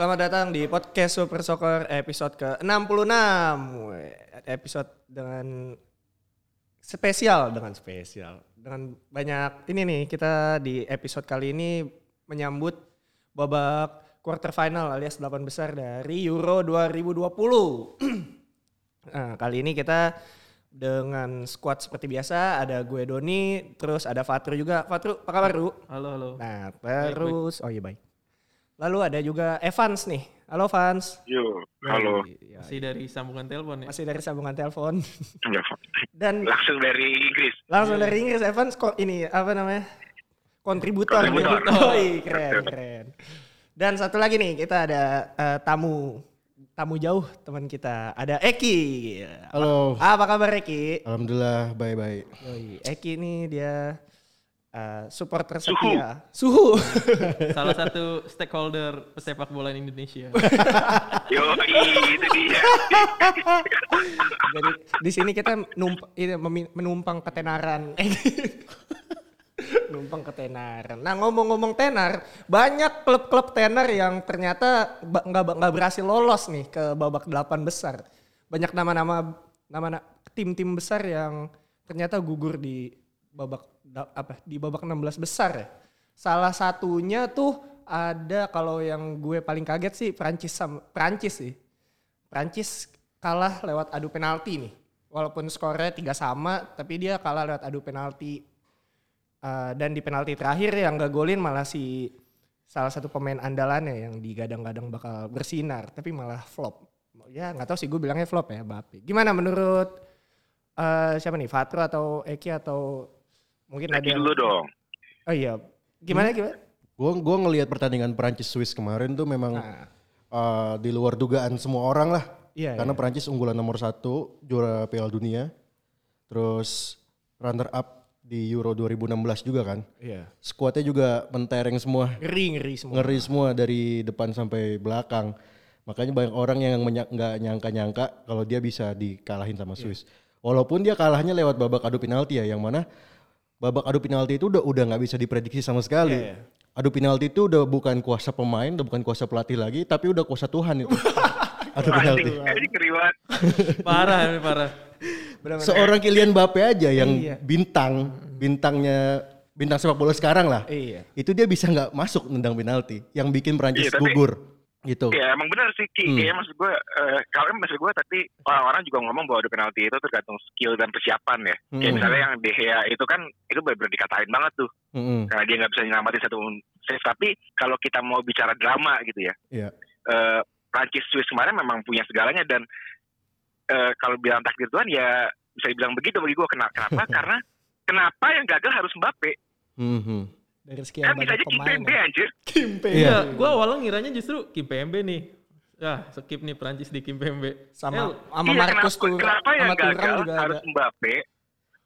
Selamat datang di podcast Super Soccer episode ke-66. Weh, Episode dengan spesial, dengan spesial. Dengan banyak, ini nih kita di episode kali ini menyambut babak quarter final alias 8 besar dari Euro 2020. nah, kali ini kita dengan squad seperti biasa, ada gue Doni, terus ada Fatru juga. Fatru, apa kabar Ru? Halo, halo. Nah, terus, oh iya baik. Lalu ada juga Evans nih. Halo Evans. Yo, halo. Ya, Masih dari sambungan telepon ya. masih dari sambungan telepon. Dan Langsung dari Inggris. langsung dari Inggris Evans kok ini apa namanya? Kontributor. Kontributor. Oh, iya, keren, keren. Dan satu lagi nih, kita ada eh, tamu tamu jauh teman kita. Ada Eki. Halo. Apa kabar Eki? Alhamdulillah baik-baik. Eki ini dia eh, supporter setia. Suhu. Salah satu stakeholder pesepak bola Indonesia. Yo, itu dia. Jadi di sini kita nump menumpang ketenaran. numpang ketenaran. Nah ngomong-ngomong tenar, banyak klub-klub tenar yang ternyata nggak nggak berhasil lolos nih ke babak delapan besar. Banyak nama-nama nama tim-tim besar yang ternyata gugur di babak apa di babak 16 besar ya. Salah satunya tuh ada kalau yang gue paling kaget sih Prancis Prancis sih. Prancis kalah lewat adu penalti nih. Walaupun skornya tiga sama, tapi dia kalah lewat adu penalti. Uh, dan di penalti terakhir yang gak golin malah si salah satu pemain andalannya yang digadang-gadang bakal bersinar, tapi malah flop. Ya nggak tahu sih gue bilangnya flop ya, Bape. Gimana menurut uh, siapa nih, Fatro atau Eki atau mungkin ada Lagi yang- dulu dong. Oh iya, gimana gimana? Gua gua ngelihat pertandingan Prancis Swiss kemarin tuh memang Nah, uh, di luar dugaan semua orang lah. iya, Karena iya. Prancis unggulan nomor satu juara Piala Dunia. Terus runner up di Euro 2016 juga kan. iya. Skuadnya juga mentereng semua, Ngeri ngeri semua. ngeri semua dari depan sampai belakang. Makanya banyak orang yang nggak nyangka-nyangka kalau dia bisa dikalahin sama Iya. Swiss. Walaupun dia kalahnya lewat babak adu penalti ya, yang mana babak adu penalti itu udah udah nggak bisa diprediksi sama sekali. Iya, iya. Adu penalti itu udah bukan kuasa pemain, udah bukan kuasa pelatih lagi, tapi udah kuasa Tuhan itu. adu penalti. Parah, ini parah. Benar-benar. Seorang Kylian Mbappe aja yang Iya. bintang, bintangnya bintang sepak bola sekarang lah. Iya. Itu dia bisa nggak masuk nendang penalti, yang bikin Prancis Iya, tapi- gugur. Gitu. Ya emang benar sih Ki. Hmm. Kayaknya maksud gue, eh, kalau maksud gue tapi orang-orang juga ngomong bahwa adu penalti itu tergantung skill dan persiapan ya. Kayak Hmm. misalnya yang De Gea itu kan itu benar-benar dikatain banget tuh. Mm-mm. Karena dia nggak bisa nyelamatin satu save. Tapi kalau kita mau bicara drama gitu ya. Iya. eh, Prancis Swiss kemarin memang punya segalanya dan eh, kalau bilang takdir Tuhan ya bisa dibilang begitu bagi gue kenapa kenapa karena kenapa yang gagal harus Mbappe Mhm. Dari sekian kan bisa banyak aja pemain. Kimpembe ya. anjir Kimpembe. Iya. Iya, gua awalnya ngiranya justru Kimpembe nih. Ya, skip nih Prancis di Kimpembe. Sama Eh, sama Iya, Marcus tuh. kenapa yang sama gagal juga harus ada. Mbappe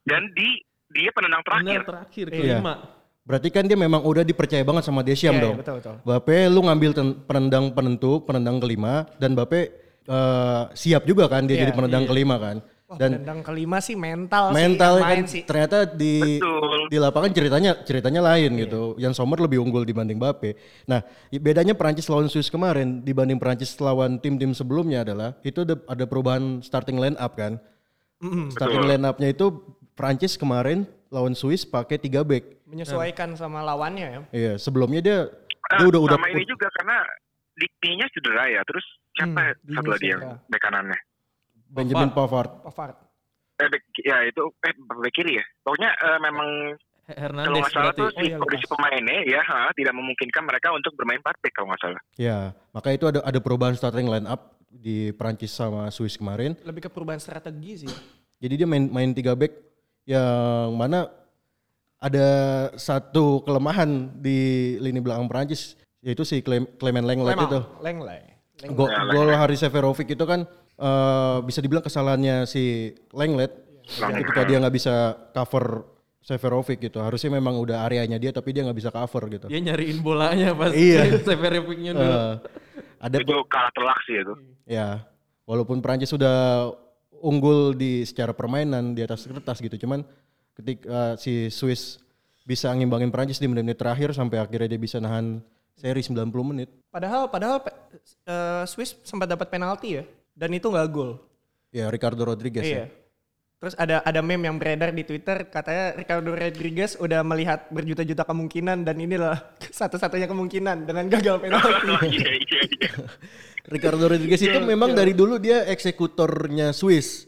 dan di dia penendang terakhir benar terakhir Iya. kelima. Berarti kan dia memang udah dipercaya banget sama Deschamps Iya, dong. iya, betul betul. Bape lu ngambil ten- penendang penentu, penendang kelima dan Bape eh, siap juga kan dia Iya, jadi penendang kelima kan. Wah, Dan penendang kelima sih mental, mental sih, yang kan sih. ternyata di betul di lapangan ceritanya ceritanya lain Iya. gitu. Yang Sommer lebih unggul dibanding Bape. Nah, bedanya Prancis lawan Swiss kemarin dibanding Prancis lawan tim-tim sebelumnya adalah itu ada, ada perubahan starting line up kan. Mm-mm. Starting line up-nya itu Prancis kemarin lawan Swiss pakai tiga back. menyesuaikan sama lawannya ya. Iya, sebelumnya dia Ah, dia udah udah sama ini juga karena Diktinya cedera ya terus siapa Hmm, ya satu lagi yang bek kanannya Benjamin Pavard. Pavard. eh, ya itu eh bek kiri ya pokoknya eh, memang He- kalau Hernandez nggak salah berarti. tuh Oh si iya, kondisi pemainnya ya ha, tidak memungkinkan mereka untuk bermain empat back kalau nggak salah Ya, maka itu ada ada perubahan starting line up di Prancis sama Swiss kemarin. Lebih ke perubahan strategi sih. Jadi dia main main tiga back yang mana ada satu kelemahan di lini belakang Prancis yaitu si Clem- Clement Lenglet itu. Lengley. Lengley. Go- Ya, gol Haris Seferovic itu kan eh, bisa dibilang kesalahannya si Lenglet Lenglet. ketika dia nggak bisa cover Seferovic gitu. Harusnya memang udah areanya dia tapi dia nggak bisa cover gitu. Dia nyariin bolanya pas Iya. Seferovic-nya dulu. Eh, ada itu kalah telak sih itu Ya, walaupun Prancis sudah unggul di secara permainan di atas kertas gitu, cuman ketika si Swiss bisa ngimbangin Prancis di menit-menit terakhir sampai akhirnya dia bisa nahan seri 90 menit. Padahal padahal eh, Swiss sempat dapat penalti ya dan itu nggak gol. Ya Ricardo Rodriguez Iya. ya. Terus ada ada meme yang beredar di Twitter katanya Ricardo Rodriguez udah melihat berjuta-juta kemungkinan dan inilah satu-satunya kemungkinan dengan gagal penalti. Oh, iya, iya, iya. Ricardo Rodriguez itu memang dari dulu dia eksekutornya Swiss.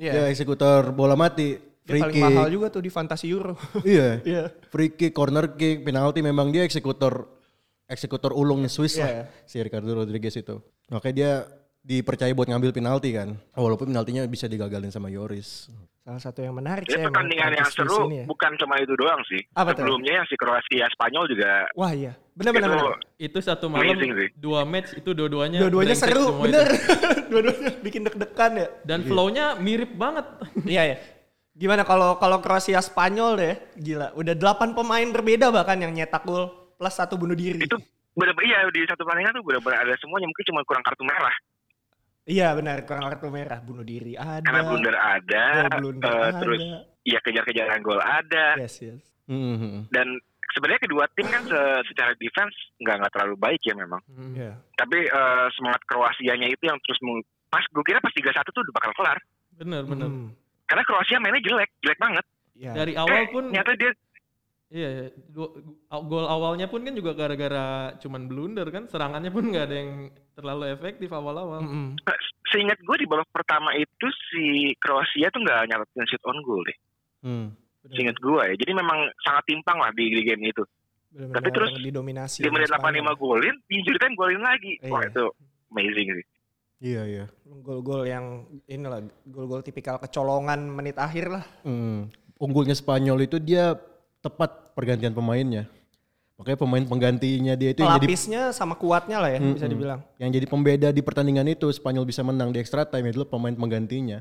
Iya. Dia eksekutor bola mati, Dia free paling kick. mahal juga tuh di Fantasi Euro. Iya. Iya. Free kick, corner kick, penalti memang dia eksekutor eksekutor ulungnya Swiss Iya. lah si Ricardo Rodriguez itu. Makanya dia dipercaya buat ngambil penalti kan. Walaupun penaltinya bisa digagalin sama Yoris. Salah satu yang menarik Ini emang pertandingan yang seru ya. bukan cuma itu doang sih. Apa tuh? Sebelumnya yang si Kroasia Spanyol juga Wah iya, benar-benar. itu benar. Itu satu malam dua match itu dua-duanya Dua-duanya seru, bener. Dua-duanya bikin deg-degan ya. Dan flow-nya mirip banget. Iya ya. Gimana kalau kalau Kroasia Spanyol deh, gila. Udah 8 pemain berbeda bahkan yang nyetak gol plus satu bunuh diri. itu benar-benar iya di satu pertandingan tuh benar-benar ada semuanya mungkin cuma kurang kartu merah Iya benar, kurang kartu merah, bunuh diri ada. karena blunder ada, gol blunder eh, ada. terus ya kejar-kejaran gol ada Yes, yes. Hmm. dan sebenarnya kedua tim kan se- secara defense nggak nggak terlalu baik ya memang Iya. tapi eh, semangat Kroasianya itu yang terus meng- pas gue kira pas 3-1 tuh udah bakal kelar Bener bener. Hmm. karena Kroasia mainnya jelek jelek banget Iya. Dari awal Eh, pun ternyata dia Iya, iya. Go- gol awalnya pun kan juga gara-gara cuman blunder kan, serangannya pun nggak ada yang terlalu efektif awal-awal. Mm-mm. seingat gue di babak pertama itu si Kroasia tuh nggak nyatain shoot on goal deh Hmm. seingat gue ya jadi memang sangat timpang lah di, di game itu Benar-benar Tapi terus didominasi. di menit sama 85 Spanyol. golin di injury time golin lagi wah Iya. itu amazing sih Iya iya. Gol-gol yang inilah gol-gol tipikal kecolongan menit akhir lah. Hmm. Unggulnya Spanyol itu dia tepat pergantian pemainnya. Makanya pemain penggantinya dia itu yang jadi Pelapisnya sama kuatnya lah ya bisa dibilang. yang jadi pembeda di pertandingan itu Spanyol bisa menang di extra time itu pemain penggantinya.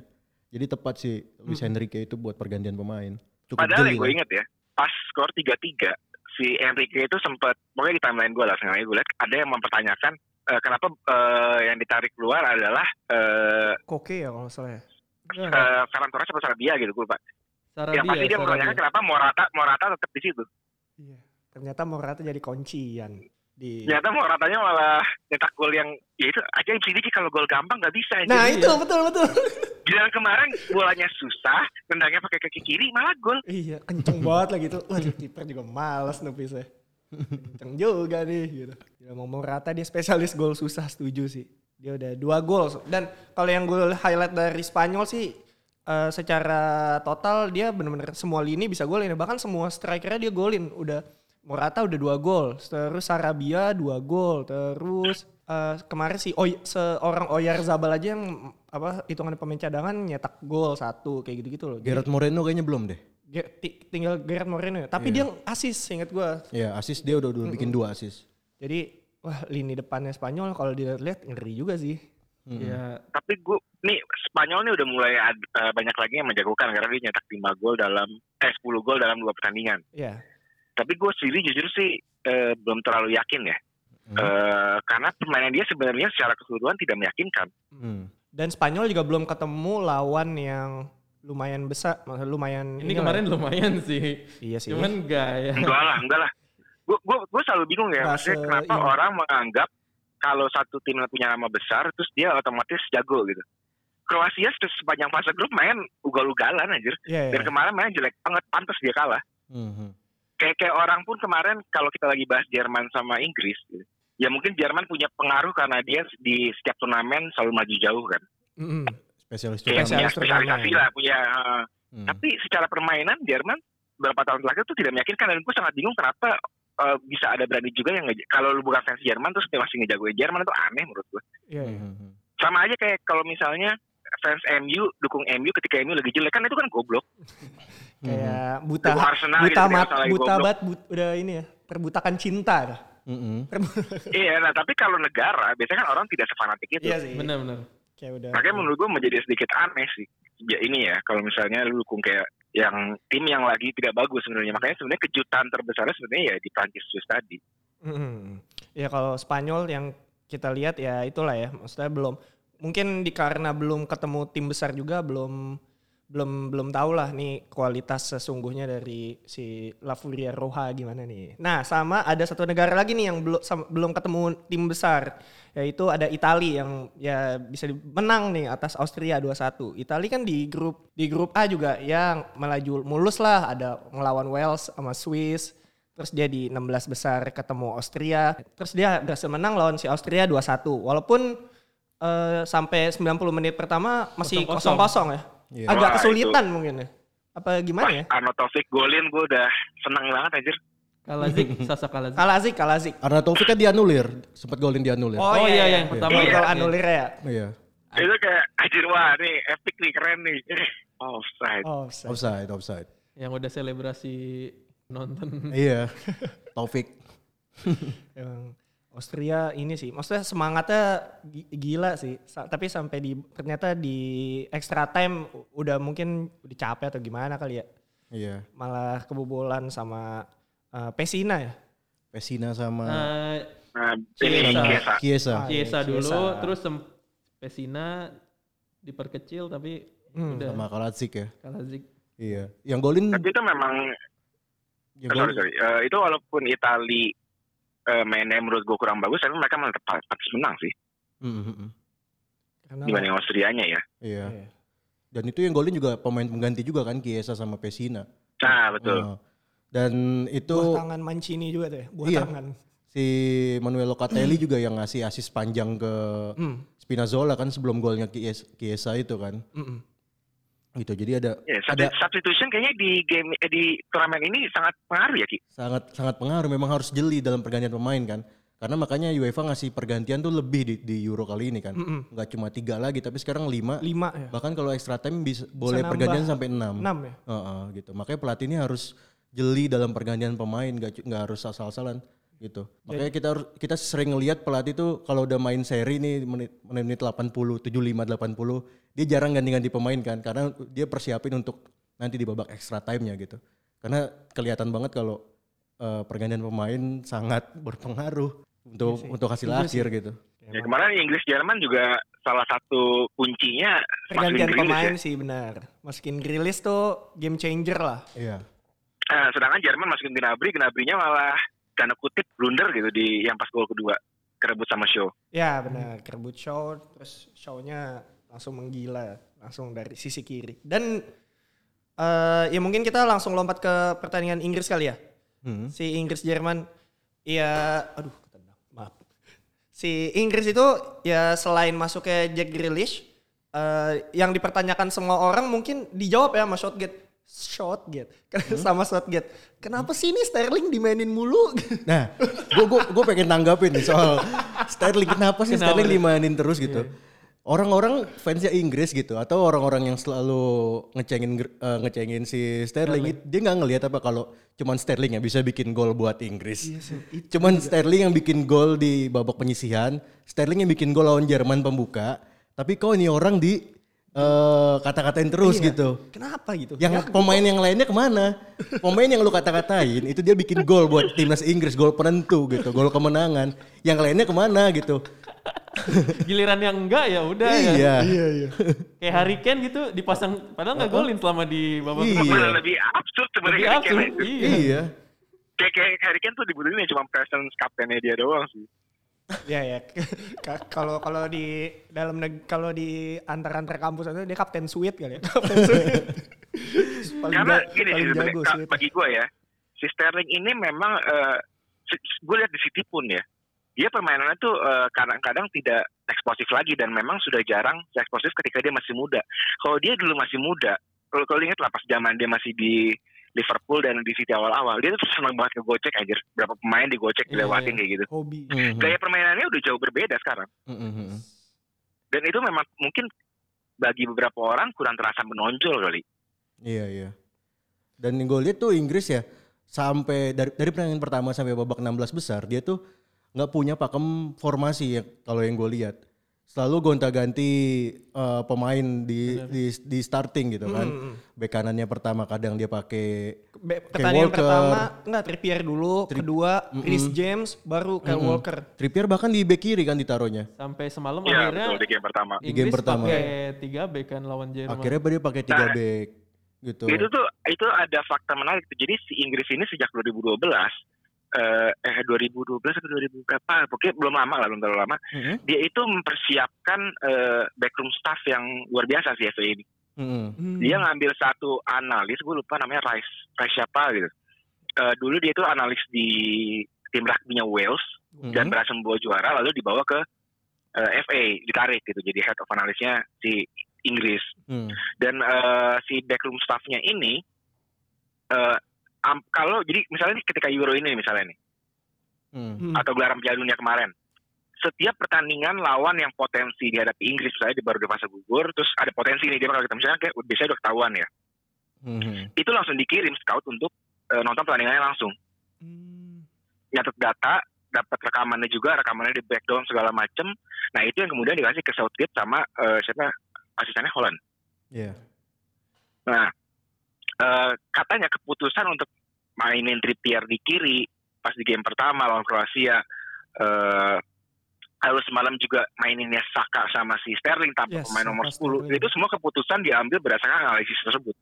Jadi tepat sih Luis Enrique itu buat pergantian pemain. Cukup Padahal jeli yang gue inget ya, pas skor 3-3, si Enrique itu sempat, pokoknya di timeline gue lah, sengaja gue lihat ada yang mempertanyakan eh, kenapa eh, yang ditarik keluar adalah eh Koke ya kalau nggak salah ya. Eh, Ferran Torres atau Sarabia gitu, gue lupa. Sarabia, yang pasti dia mempertanyakan kenapa Morata Morata tetap di situ. Iya. Ternyata Morata jadi kuncian di. Ternyata Moratanya malah nyetak gol yang, ya itu aja yang sih kalau gol gampang nggak bisa. Nah Jadi itu ya. betul betul. Giliran kemarin bolanya susah, tendangnya pakai kaki kiri malah gol. iya kenceng banget lah gitu. Waduh kiper juga males nepisnya. Kenceng juga nih gitu. Gila, mau Morata dia spesialis gol susah setuju sih. Dia udah dua gol dan kalau yang gue highlight dari Spanyol sih eh, secara total dia benar-benar semua lini bisa golin bahkan semua strikernya dia golin udah Morata udah dua gol terus Sarabia dua gol terus eh, kemarin sih Oy, seorang Oyar Zabal aja yang apa hitungan pemain cadangan nyetak gol satu kayak gitu-gitu loh. Gerard Moreno kayaknya belum deh. Tinggal Gerard Moreno ya. Tapi dia asis inget gue. Ya asis dia udah udah bikin dua asis. Jadi wah lini depannya Spanyol kalau dilihat ngeri juga sih. Iya, Tapi gue, nih Spanyol nih udah mulai ad- eh, banyak lagi yang menjagokan karena dia nyetak 5 gol dalam, eh 10 gol dalam dua pertandingan. Iya. Tapi gue sendiri jujur sih eh, belum terlalu yakin ya. Hmm. Eh, karena permainan dia sebenarnya secara keseluruhan tidak meyakinkan. Hmm. Dan Spanyol juga belum ketemu lawan yang lumayan besar, maksudnya lumayan ini inilah kemarin ya. lumayan sih. Iya sih. Cuman enggak ya. Enggak lah, enggak lah. Gue gue gue selalu bingung ya, maksudnya se- kenapa iya. orang menganggap kalau satu tim punya nama besar, terus dia otomatis jago gitu. Kroasia se- sepanjang fase grup main ugal-ugalan anjir. Iya, iya. Dan kemarin main jelek banget, pantas dia kalah. Hmm. Kayak kayak orang pun kemarin kalau kita lagi bahas Jerman sama Inggris, gitu, ya mungkin Jerman punya pengaruh karena dia di setiap turnamen selalu maju jauh kan. Mm-mm. Spesialis punya Spesialis spesialisasi lah, punya. Hmm. Tapi secara permainan Jerman beberapa tahun terakhir tuh tidak meyakinkan dan gue sangat bingung kenapa uh, bisa ada berani juga yang kalau lu bukan fans Jerman terus dia masih ngejagoin Jerman itu aneh menurut gue. Iya, iya. Hmm. Sama aja kayak kalau misalnya fans MU dukung MU ketika MU lagi jelek kan itu kan goblok. Kayak buta Dukung Arsenal buta gitu, mat, buta goblok. banget but- udah ini ya, perbutakan cinta dah. Hmm. iya, nah tapi kalau negara biasanya kan orang tidak sefanatik itu. Iya sih. Benar-benar. Kayak udah. Makanya menurut gue menjadi sedikit aneh sih. Ya ini ya kalau misalnya lu dukung kayak yang tim yang lagi tidak bagus sebenarnya. Makanya sebenarnya kejutan terbesarnya sebenarnya ya di Prancis Swiss tadi. Mm-mm. Ya kalau Spanyol yang kita lihat ya itulah ya, maksudnya belum mungkin di karena belum ketemu tim besar juga belum belum belum tahu lah nih kualitas sesungguhnya dari si La Furia Roja gimana nih. Nah, sama ada satu negara lagi nih yang belum belum ketemu tim besar yaitu ada Italia yang ya bisa menang nih atas Austria 2-1. Italia kan di grup di grup A juga yang melaju mulus lah ada ngelawan Wales sama Swiss. Terus dia di 16 besar ketemu Austria. Terus dia berhasil menang lawan si Austria 2-1. Walaupun eh, sampai 90 menit pertama masih Kosong-kosong. ya. Iya. Agak Wah, kesulitan mungkin ya. Apa gimana ya? Arno Taufik golin gue udah seneng banget anjir. Kalazik, Sasa Kalazik. Kalazik, Kalazik. Karena Taufik kan dianulir, sempat golin dianulir. Oh, iya, yang pertama. Gol Iya. anulir ya. Iya. Itu kayak anjir wah nih epic nih keren nih. Offside. Oh, offside. Offside, offside. Yang udah selebrasi nonton. iya. Taufik. Emang Austria ini sih, maksudnya semangatnya gi- gila sih. Sa- tapi sampai di ternyata di extra time udah mungkin udah capek atau gimana kali ya. Iya. Malah kebobolan sama eh, Pesina ya. Pesina sama Chiesa. ini Kiesa. Kiesa. Ah, iya, dulu, Chiesa. terus Pesina diperkecil tapi Hmm. udah Sama Kaladzic ya. Kalazik. Iya. Yang golin Tapi itu memang Eh, sorry sorry. Eh, itu walaupun Itali eh, mainnya menurut gue kurang bagus, tapi mereka malah tetap pantas menang sih Mm, mm, mm. Karena dibanding Austrianya ya. Iya. Iya. Dan itu yang golin juga pemain pengganti juga kan Kiesa sama Pesina. Nah betul. Oh. Dan itu buah tangan Mancini juga tuh ya, buah Iya. tangan. si Manuel Locatelli juga yang ngasih asis panjang ke Hmm. Spinazzola kan sebelum golnya Kies- Kiesa itu kan. Mm-mm. Gitu. Jadi ada Ya, ada substi- substitution kayaknya di game eh, di turnamen ini sangat pengaruh ya Ki. sangat sangat pengaruh memang harus jeli dalam pergantian pemain kan. Karena makanya UEFA ngasih pergantian tuh lebih di, di Euro kali ini kan. Mm-mm. Nggak cuma tiga lagi tapi sekarang lima. Lima ya. Bahkan kalau extra time bisa boleh nambah pergantian sampai enam. Enam ya. Heeh, gitu. Makanya pelatih ini harus jeli dalam pergantian pemain, nggak nggak harus asal-asalan gitu. Makanya kita harus kita sering ngelihat pelatih tuh kalau udah main seri nih menit menit 80, 75, 80, dia jarang ganti-ganti pemain kan karena dia persiapin untuk nanti di babak extra time-nya gitu. Karena kelihatan banget kalau eh, pergantian pemain sangat berpengaruh untuk untuk hasil akhir gitu. Ya, kemarin Inggris Jerman juga salah satu kuncinya Pergantian masukin pemain ya. sih benar. Masukin Grilis tuh game changer lah. Iya. Eh, sedangkan Jerman masukin Gnabry, Gnabry-nya malah tanda kutip blunder gitu di yang pas gol kedua kerebut sama Shaw. Ya benar, kerebut show, terus show-nya langsung menggila, langsung dari sisi kiri. Dan eh ya mungkin kita langsung lompat ke pertandingan Inggris kali ya. Hmm. Si Inggris Jerman, ya, aduh, ketendang, maaf. Si Inggris itu ya selain masuknya Jack Grealish, eh yang dipertanyakan semua orang mungkin dijawab ya sama Southgate. Southgate, sama Southgate. Kenapa sih ini Sterling dimainin mulu? Nah, gue gue gue pengen tanggapin nih soal Sterling kenapa sih Kenapa Sterling dimainin terus gitu. Orang-orang fansnya Inggris gitu atau orang-orang yang selalu ngecengin eh, ngecengin si Sterling, it- dia nggak ngelihat apa kalau cuman Sterling yang bisa bikin gol buat Inggris. cuman Sterling yang bikin gol di babak penyisihan, Sterling yang bikin gol lawan Jerman pembuka, tapi kok ini orang di eh, kata-katain terus Iya. gitu. Kenapa gitu? Yang pemain yang lainnya ke mana? Pemain yang lu kata-katain itu dia bikin gol buat timnas Inggris, gol penentu gitu, gol kemenangan. Yang lainnya ke mana gitu? Giliran yang enggak ya udah ya. Iya, Iya, iya. Kayak Harry Kane gitu dipasang padahal nggak golin selama di babak Iya. pertama. Lebih absurd Lebih sebenarnya Harry absurd. Kane itu. Iya. iya. Kayak kayak Harry Kane tuh dibutuhin ya cuma presence kaptennya dia doang sih. Ya ya. Ka- Kalau kalau di dalam kalau di antar-antar kampus itu dia kapten Sweet kali ya. Kapten Sweet. paling Karena gini sih paling jago bagi gue ya, si Sterling ini memang gue lihat di City pun ya, dia permainannya tuh eh, kadang-kadang tidak eksplosif lagi dan memang sudah jarang eksplosif ketika dia masih muda. Kalau dia dulu masih muda, kalau kalau ingat lah pas zaman dia masih di Liverpool dan di City awal-awal, dia tuh senang banget ngegocek aja. Berapa pemain digocek, Iya, dilewatin iya. kayak gitu. Hobi. Mhm. Gaya permainannya udah jauh berbeda sekarang. Mhm, mhm. Dan itu memang mungkin bagi beberapa orang kurang terasa menonjol kali. Iya, iya. Dan yang gue lihat tuh Inggris ya sampai dari dari pertandingan pertama sampai babak 16 besar dia tuh nggak punya pakem formasi ya kalau yang gue lihat. Selalu gonta-ganti eh, pemain di, di di starting gitu kan. Bek kanannya pertama kadang dia pakai pertandingan Walker. pertama enggak Trippier dulu, kedua Chris James, baru Kyle Walker. Trippier bahkan di bek kiri kan ditaruhnya. Sampai semalam Iya akhirnya betul di game pertama. Di game Inggris pertama. pakai tiga back kan lawan Jerman. Akhirnya dia pakai tiga bek gitu. Itu tuh itu ada fakta menarik. Jadi si Inggris ini sejak 2012 eh, eh 2012 atau 2000 berapa? Pokoknya belum lama lah, belum terlalu lama. Mm-mm. Dia itu mempersiapkan eh, backroom staff yang luar biasa sih FA ini. Mm-mm. Hmm. Dia ngambil satu analis, gue lupa namanya Rice, Rice siapa gitu. Eh, dulu dia itu analis di tim rugby-nya Wales dan Mhm. berhasil membawa juara, lalu dibawa ke eh, FA, ditarik gitu, jadi head of analisnya si Inggris. Mm. Dan eh, si backroom staff-nya ini, eh, am- kalau jadi misalnya nih ketika Euro ini misalnya nih, Mm. Hmm. atau gelaran Piala Dunia kemarin, setiap pertandingan lawan yang potensi dihadapi Inggris, misalnya di baru di fase gugur, terus ada potensi nih dia bakal kita misalnya kayak biasanya udah ketahuan ya, Mhm. itu langsung dikirim scout untuk eh, nonton pertandingannya langsung. Hmm. nyatet data, dapat rekamannya juga, rekamannya di breakdown segala macem. Nah itu yang kemudian dikasih ke Southgate sama eh, siapa asistennya Holland. Iya. Nah eh, katanya keputusan untuk mainin Trippier di kiri pas di game pertama lawan Kroasia. eh lalu semalam juga maininnya Saka sama si Sterling tanpa Yes, pemain nomor Saka 10. Sterling. Itu semua keputusan diambil berdasarkan analisis tersebut.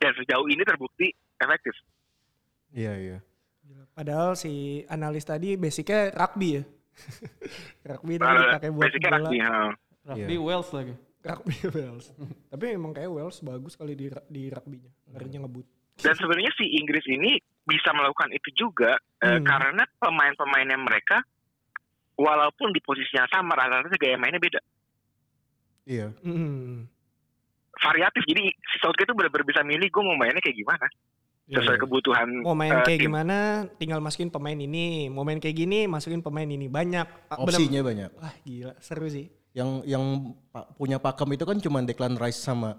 Dan sejauh ini terbukti efektif. Iya, iya. Padahal si analis tadi basicnya rugby ya. rugby tadi pakai buat basicnya bola. rugby, ha. Rugby Wales lagi. Rugby Wales. Tapi emang kayak Wales bagus kali di di rugby-nya. Larinya ngebut. Dan sebenarnya si Inggris ini bisa melakukan itu juga eh, Hmm. karena pemain-pemainnya mereka walaupun di posisi yang sama rata-rata gaya mainnya beda. Iya. Hmm. Variatif. Jadi si Southgate itu benar-benar bisa milih gue mau mainnya kayak gimana Iya, sesuai iya. kebutuhan Mau main eh, kayak tim. gimana, tinggal masukin pemain ini. Mau main kayak gini, masukin pemain ini. Banyak. Bener- Opsinya banyak. Wah gila, seru sih. Yang yang punya pakem itu kan cuma Declan Rice sama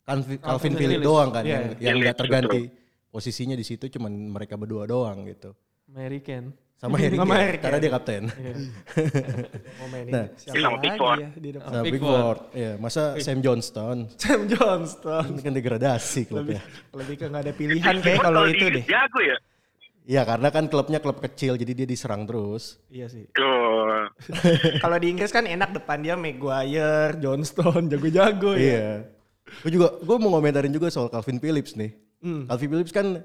Calvin, Calvin Phillips doang kan Iya, yang iya. yang nggak Phillips, terganti. Posisinya di situ cuma mereka berdua doang gitu. Mary Kane. Sama Harry Sama Kane, Harry karena Kane. dia kapten. Iya. Main Nah. Siapa sama lagi Pickford. ya di depan? Sama Pickford. Iya, masa Sam Johnston Sam Johnston. ini kan degradasi lebih klubnya. lebih ke nggak ada pilihan kayak kalau itu deh. Jago ya. Iya, karena kan klubnya klub kecil jadi dia diserang terus. Iya sih. Tuh. Kalau di Inggris kan enak depan dia Maguire, Johnston, jago-jago ya. Iya. Gue juga gue mau ngomentarin juga soal Calvin Phillips nih. Hmm. Calvin Phillips kan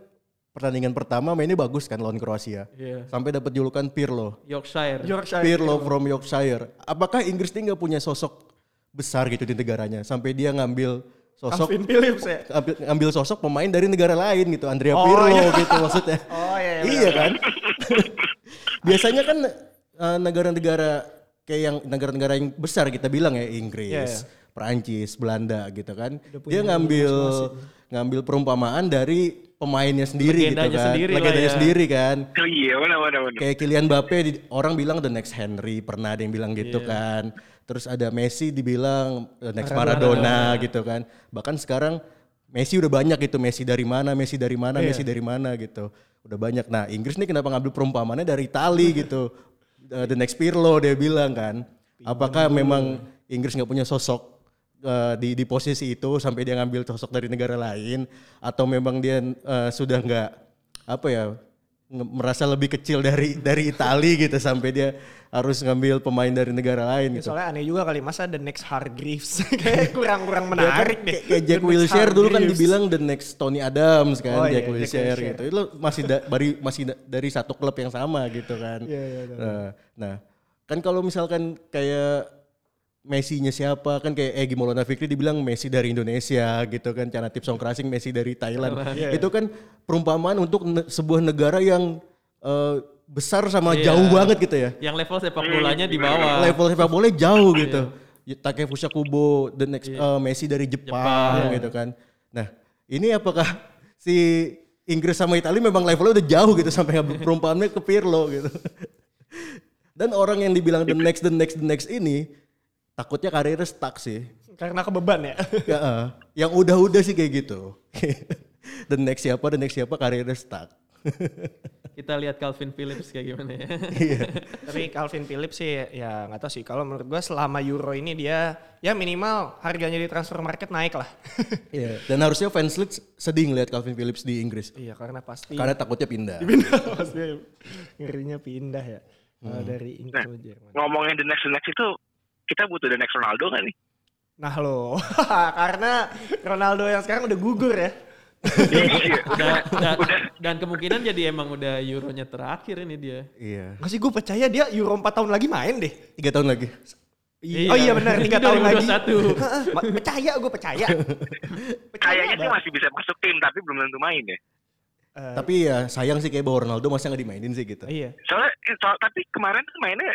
pertandingan pertama mainnya bagus kan lawan Kroasia. Iya. Sampai dapat julukan Pirlo. Yorkshire. Yorkshire. Pirlo from Yorkshire. Apakah Inggris ini nggak punya sosok besar gitu di negaranya sampai dia ngambil sosok Calvin Phillips ya. ambil, ambil sosok pemain dari negara lain gitu, Andrea Oh, Pirlo iya. gitu maksudnya. Oh iya. iya kan? Biasanya kan eh, negara-negara kayak yang negara-negara yang besar kita bilang ya Inggris, Iya, iya. Perancis, Belanda gitu kan. Dia ngambil ngambil perumpamaan dari pemainnya sendiri gitu Legendanya kan. sendiri Legendanya ya. sendiri kan. Oh iya, mana mana. Kayak Kylian Mbappe orang bilang the next Henry, pernah ada yang bilang gitu Iya. kan. Terus ada Messi dibilang the next Maradona, gitu kan. Bahkan sekarang Messi udah banyak gitu, Messi dari mana, Messi dari mana, Iya. Messi dari mana gitu. Udah banyak. Nah, Inggris nih kenapa ngambil perumpamannya dari Itali gitu. Uh, the next Pirlo dia bilang kan. Apakah memang Inggris nggak punya sosok uh, di di posisi itu sampai dia ngambil sosok dari negara lain atau memang dia uh, sudah nggak apa ya merasa lebih kecil dari dari Itali gitu sampai dia harus ngambil pemain dari negara lain Ya, gitu. soalnya aneh juga kali masa the next Hargreaves kayak kurang-kurang Ya kan, menarik deh. kayak, Jack Wilshere dulu kan dibilang the next Tony Adams kan Oh, Jack iya, Jack Wilshere Wilshere. gitu. Itu masih da- dari masih da- dari satu klub yang sama gitu kan. Iya, iya, iya. Nah, nah, kan kalau misalkan kayak Messi-nya siapa kan kayak Egi Maulana Fikri dibilang Messi dari Indonesia gitu kan Cana Tip Songkrasing Messi dari Thailand. Iya, Itu kan perumpamaan untuk ne- sebuah negara yang eh, besar sama Iya. jauh banget gitu ya. Yang level sepak bolanya di bawah. Level sepak bola jauh gitu. Takefusa Kubo, the next Iya. eh, Messi dari Jepang, Jepang. gitu kan. Nah, ini apakah si Inggris sama Italia memang levelnya udah jauh gitu sampai ngambil perumpamannya ke Pirlo gitu. Dan orang yang dibilang the next, the next, the next ini takutnya karirnya stuck sih. Karena kebeban ya. Ya, eh, yang udah-udah sih kayak gitu. the next siapa, the next siapa karirnya stuck. Kita lihat Calvin Phillips kayak gimana ya. Tapi Calvin Phillips sih ya nggak tahu sih. Kalau menurut gue selama Euro ini dia ya minimal harganya di transfer market naik lah. Iya. Dan harusnya fans Leeds sedih ngeliat Calvin Phillips di Inggris. iya karena pasti Karena takutnya pindah. pindah pasti ngerinya pindah ya Kalau dari Inggris ke Jerman. Ngomongin the next the next itu kita butuh the next Ronaldo kan nih? Nah lo karena Ronaldo yang sekarang udah gugur ya. Iya. Udah, dan, dan kemungkinan jadi emang udah Euronya terakhir ini dia. Iya. Nggak sih gue percaya dia Euro 4 tahun lagi main deh. Tiga tahun lagi. Iya. Oh iya benar tiga tahun lagi. 2021. Ma- percaya gue percaya. Kayaknya sih masih bisa masuk tim tapi belum tentu main ya. Eh, Tapi ya sayang sih kayak bahwa Ronaldo masih nggak dimainin sih gitu. iya. Soalnya soal, tapi kemarin tuh mainnya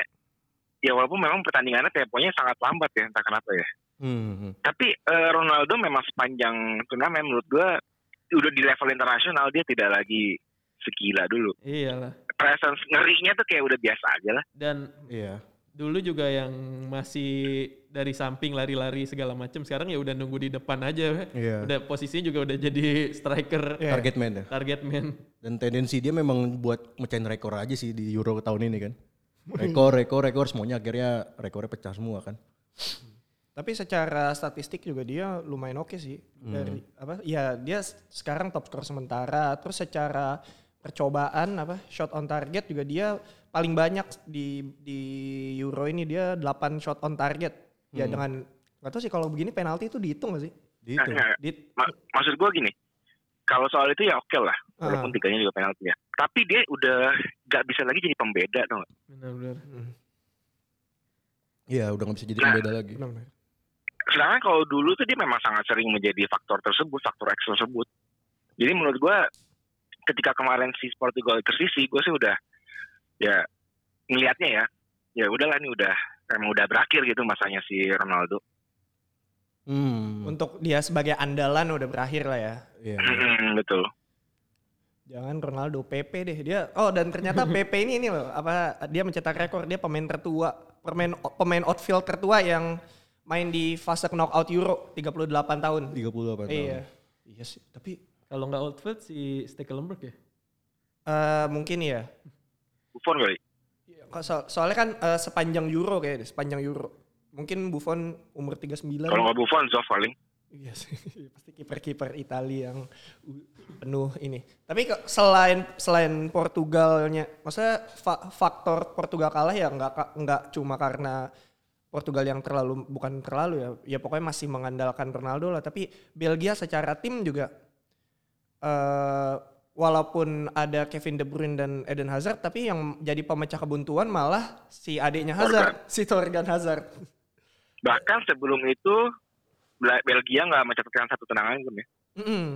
ya walaupun memang pertandingannya temponya sangat lambat ya entah kenapa ya. Hmm. Tapi eh, Ronaldo memang sepanjang turnamen menurut gua udah di level internasional dia tidak lagi segila dulu. Iyalah. Presence ngerinya tuh kayak udah biasa aja lah. Dan Iya. dulu juga yang masih dari samping lari-lari segala macam sekarang ya udah nunggu di depan aja. Iya. Udah posisinya juga udah jadi striker Iya. Target man ya. target man. Dan tendensi dia memang buat mecahin rekor aja sih di Euro tahun ini kan. Rekor, rekor, rekor semuanya akhirnya rekornya pecah semua kan. Tapi secara statistik juga dia lumayan oke sih. Dari apa? Ya dia sekarang top skor sementara. Terus secara percobaan apa shot on target juga dia paling banyak di di Euro ini dia 8 shot on target. Ya dengan nggak tahu sih kalau begini penalti itu dihitung gak sih? Di Nah, Di, ma- maksud gua gini. Kalau soal itu ya oke lah, walaupun Ah. tiganya juga penalti ya. Tapi dia udah gak bisa lagi jadi pembeda dong. Benar-benar. Hmm, Iya udah gak bisa jadi Nah. pembeda lagi. benar-benar. Sedangkan kalau dulu tuh dia memang sangat sering menjadi faktor tersebut, faktor X tersebut. Jadi menurut gua ketika kemarin si Portugal tersisi, gue sih udah ya ngelihatnya ya, ya udahlah nih udah emang udah berakhir gitu masanya si Ronaldo. Hmm. Untuk dia sebagai andalan udah berakhir lah ya. Iya. Mm, betul. Jangan Ronaldo PP deh dia. Oh dan ternyata PP ini ini loh apa dia mencetak rekor dia pemain tertua pemain pemain outfield tertua yang main di fase knockout Euro 38 tahun. 38 tahun. Iya. Iya sih. Tapi Kalau nggak outfield si Stekelenburg ya. eh mungkin ya. Buffon kali. So- soalnya kan eh, sepanjang Euro kayaknya deh, sepanjang Euro. Mungkin Buffon umur 39. Kalau nggak Buffon, Zoff paling. Iya sih, pasti kiper-kiper Italia yang penuh ini. Tapi selain selain Portugalnya, maksudnya fa- faktor Portugal kalah ya nggak nggak cuma karena Portugal yang terlalu bukan terlalu ya, ya pokoknya masih mengandalkan Ronaldo lah. Tapi Belgia secara tim juga eh walaupun ada Kevin De Bruyne dan Eden Hazard, tapi yang jadi pemecah kebuntuan malah si adiknya Hazard, si Torgan Hazard. Bahkan sebelum itu Belgia nggak mencatatkan satu tendangan pun ya. Mm-mm.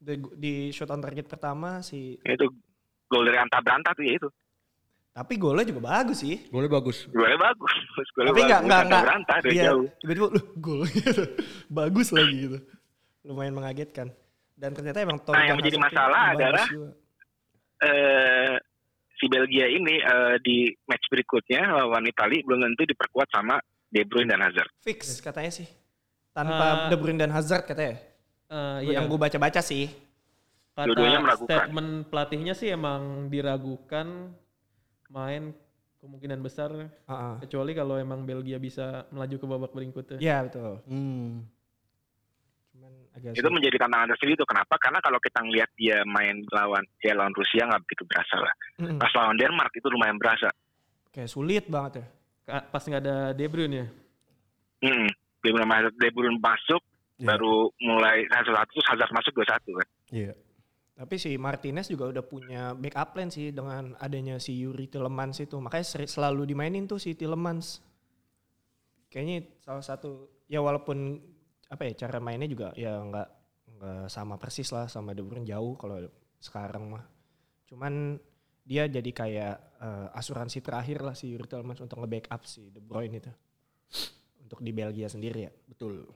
Di, di shot on target pertama si Itu gol dari Anta Branta tuh ya itu. Tapi golnya juga bagus sih. Golnya bagus. Golnya bagus. Golnya Tapi nggak bagus. nggak nggak. Branta dari Iya, jauh. tiba-tiba loh gol gitu. bagus lagi gitu. Lumayan mengagetkan. Dan ternyata emang Nah, yang menjadi masalah adalah eh, si Belgia ini eh, di match berikutnya lawan Italia belum tentu diperkuat sama De Bruyne dan Hazard. fix katanya sih. Tanpa Eh, De Bruyne dan Hazard katanya. Eh, Yang iya. gue baca-baca sih. Kata meragukan. statement pelatihnya sih emang diragukan main kemungkinan besar Heeh. kecuali kalau emang Belgia bisa melaju ke babak berikutnya. Iya betul. Hmm. Cuman agak Itu sulit. menjadi tantangan tersendiri tuh. Kenapa? Karena kalau kita ngelihat dia main lawan dia lawan Rusia nggak begitu berasa lah. Mm-mm. Pas lawan Denmark itu lumayan berasa. Kayak sulit banget ya. Pas nggak ada De Bruyne ya. Hmm. De Bruyne masuk, De Bruyne masuk Iya. baru mulai satu satu terus Hazard masuk dua satu kan. Iya. Tapi si Martinez juga udah punya backup plan sih dengan adanya si Yuri Tillemans itu. Makanya seri- selalu dimainin tuh si Tillemans. Kayaknya salah satu ya walaupun apa ya cara mainnya juga ya nggak nggak sama persis lah sama De Bruyne jauh kalau sekarang mah. Cuman dia jadi kayak eh, asuransi terakhir lah si Yuri Tillemans untuk nge-backup si De Bruyne itu. Untuk di Belgia sendiri ya. Betul.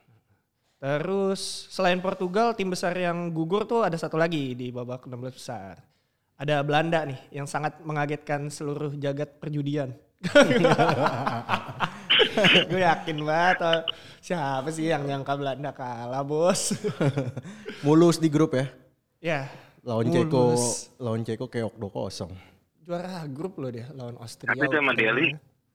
Terus selain Portugal, tim besar yang gugur tuh ada satu lagi di babak 16 besar. Ada Belanda nih yang sangat mengagetkan seluruh jagat perjudian. Gue yakin banget oh, siapa sih yang nyangka Belanda kalah bos. Mulus di grup ya. ya Lawan Ceko, lawan Ceko keok 2-0. Juara grup loh dia lawan Austria. Tapi itu emang Ukraina. Deli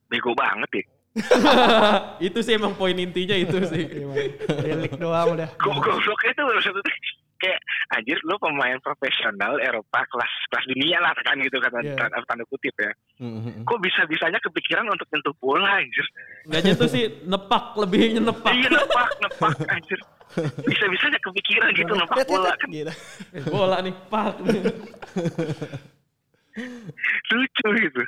bego banget ya. itu sih emang poin intinya itu sih. Emang Delik doang udah. Go- Gobloknya itu maksudnya kayak anjir lu pemain profesional Eropa kelas kelas dunia lah kan gitu kata Iya. tanda, tanda kutip ya. Mm-mm. Kok bisa bisanya kepikiran untuk nyentuh bola anjir? Nggak nyentuh sih nepak lebih nepak. Iya nepak nepak anjir. Bisa bisanya kepikiran gitu nepak bola kan. Eh, bola nih pak. lucu gitu.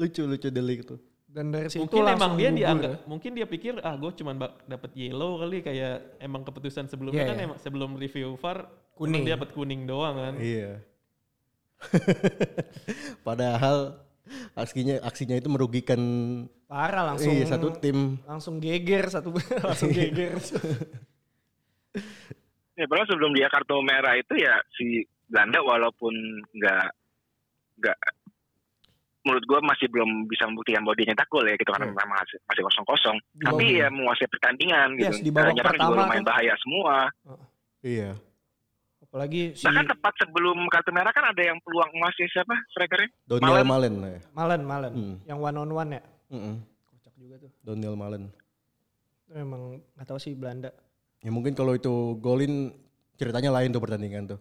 Lucu lucu Delik tuh. Dan dari situ mungkin langsung emang dia gugur dianggap, ya. mungkin dia pikir ah gue cuma dapat yellow kali kayak emang keputusan sebelumnya Iya, kan iya. emang sebelum review VAR Kuning. dia dapat kuning doang kan. Iya. Padahal aksinya aksinya itu merugikan Parah langsung. iya, satu tim. Langsung geger satu langsung geger. Ya padahal sebelum dia kartu merah itu ya si Belanda walaupun nggak nggak menurut gua masih belum bisa membuktikan bahwa dia nyetak gol ya gitu karena Iya. memang masih masih kosong kosong. Di Tapi ya menguasai pertandingan gitu. Yes, di babak Nyerang pertama juga lumayan kan. bahaya semua. Iya. Apalagi si Bahkan tepat sebelum kartu merah kan ada yang peluang emas ya siapa strikernya? Doniel Malen. Malen. ya. Malen Malen Hmm. yang one on one ya. Mm-mm. Kocak juga tuh. Doniel Malen. Itu Memang nggak tahu sih Belanda. Ya mungkin kalau itu golin ceritanya lain tuh pertandingan tuh.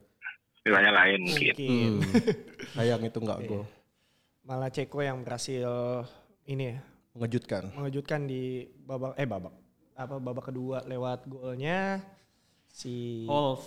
Bilangnya lain mungkin. Mungkin. Hmm. Sayang itu nggak Iya. gol. Malah Ceko yang berhasil ini ya Mengejutkan. mengejutkan di babak eh babak apa babak kedua lewat golnya si Halls,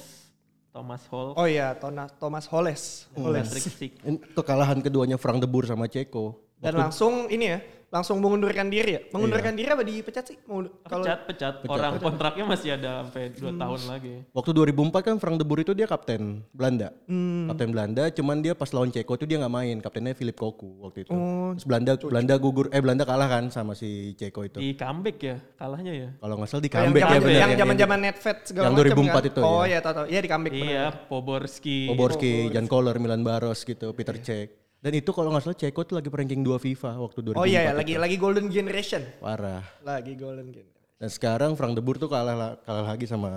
Thomas Hall, Oh iya Thomas Thomas Holes. Holes. Schick. Ini kekalahan keduanya Frank de Boer sama Ceko. Dan langsung ini ya, langsung mengundurkan diri ya. Mengundurkan diri apa dipecat sih? Mengundur- Kalau Pecat, pecat. Orang kontraknya masih ada sampai 2 tahun lagi. Waktu 2004 kan Frank de Boer itu dia kapten Belanda. Hmm. Kapten Belanda, cuman dia pas lawan Ceko itu dia nggak main. Kaptennya Philip Koku waktu itu. Oh, Terus Belanda Belanda gugur eh Belanda kalah kan sama si Ceko itu. Di comeback ya, kalahnya ya. Kalau nggak salah di yang comeback ya zaman benar yang zaman-zaman netfet segala yang macam 2004 kan? itu, Oh ya. iya tahu tahu. Iya di comeback benar. Iya, Poborski. Poborski, Jan Koller, Milan Baros gitu, Peter Cech. Dan itu kalau nggak salah Ceko tuh lagi ranking 2 FIFA waktu 2004. Oh iya ya, itu. lagi lagi golden generation. Parah. Lagi golden generation. Dan sekarang Frank de Boer tuh kalah la- kalah lagi sama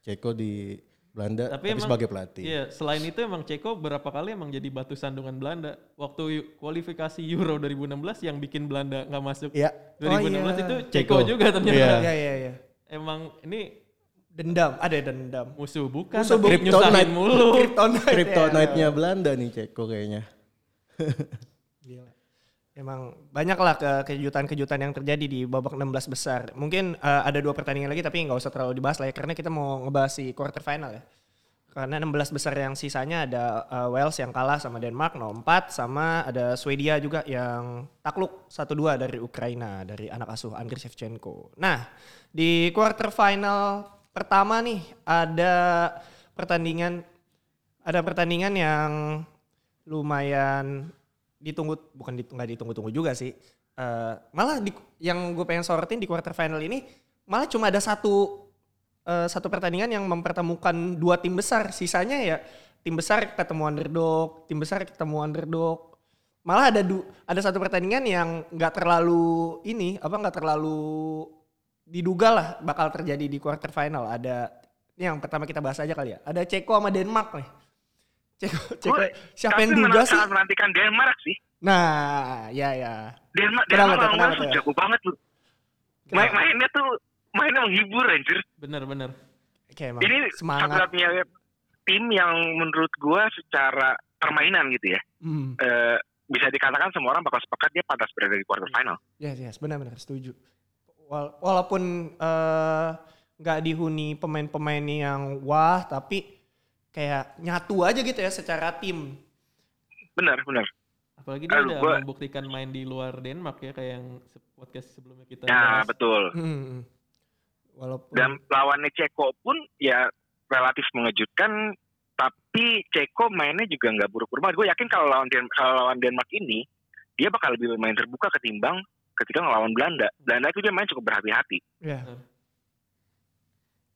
Ceko di Belanda tapi, Tapi, emang, sebagai pelatih. Iya, selain itu emang Ceko berapa kali emang jadi batu sandungan Belanda. Waktu kualifikasi Euro 2016 yang bikin Belanda nggak masuk. Iya. 2016 Oh, iya. itu Ceko. Ceko juga ternyata. Iya. Iya iya iya. Emang ini Dendam, ada dendam. musuh bukan, Musuh nyusahin Kryptonite. mulu. Kryptonite. Kryptonite-nya Belanda nih Ceko kayaknya. Gila. Emang banyak lah ke kejutan-kejutan yang terjadi di babak 16 besar. Mungkin eh, ada dua pertandingan lagi tapi nggak usah terlalu dibahas lah ya karena kita mau ngebahas si quarter final ya. Karena 16 besar yang sisanya ada eh, Wales yang kalah sama Denmark 0-4 sama ada Swedia juga yang takluk 1-2 dari Ukraina dari anak asuh Andriy Shevchenko. Nah, di quarter final pertama nih ada pertandingan ada pertandingan yang lumayan ditunggu bukan dit- nggak ditunggu-tunggu juga sih. Eh, malah di, yang gue pengen sorotin di quarter final ini malah cuma ada satu eh, satu pertandingan yang mempertemukan dua tim besar. Sisanya ya tim besar ketemu underdog, tim besar ketemu underdog. Malah ada du, ada satu pertandingan yang nggak terlalu ini apa nggak terlalu diduga lah bakal terjadi di quarter final. Ada ini yang pertama kita bahas aja kali ya. Ada Ceko sama Denmark nih. Ceko, Ceko Gua- siapa yang Tapi duga sih? sangat menantikan Denmark sih. Nah, ya ya. Denmark, Kenapa Denmark lawan kenapa Wales tuh jago banget. Kenapa? Main mainnya tuh mainnya menghibur anjir. Bener-bener. Kayak emang Ini semangat. satu-satunya tim yang menurut gua secara permainan gitu ya. Hmm. eh, bisa dikatakan semua orang bakal sepakat dia pantas berada di quarter final. Yes, yes, benar-benar setuju. Wal- walaupun eh, nggak dihuni pemain-pemain yang wah, tapi kayak nyatu aja gitu ya secara tim. Benar, benar. Apalagi dia Aduh, udah gua- membuktikan main di luar Denmark ya kayak yang podcast sebelumnya kita Ya, bahas. betul. Hmm. Walaupun Dan lawannya Ceko pun ya relatif mengejutkan tapi Ceko mainnya juga nggak buruk-buruk banget. Gue yakin kalau lawan Den kalau lawan Denmark ini dia bakal lebih main terbuka ketimbang ketika ngelawan Belanda. Belanda itu dia main cukup berhati-hati. ya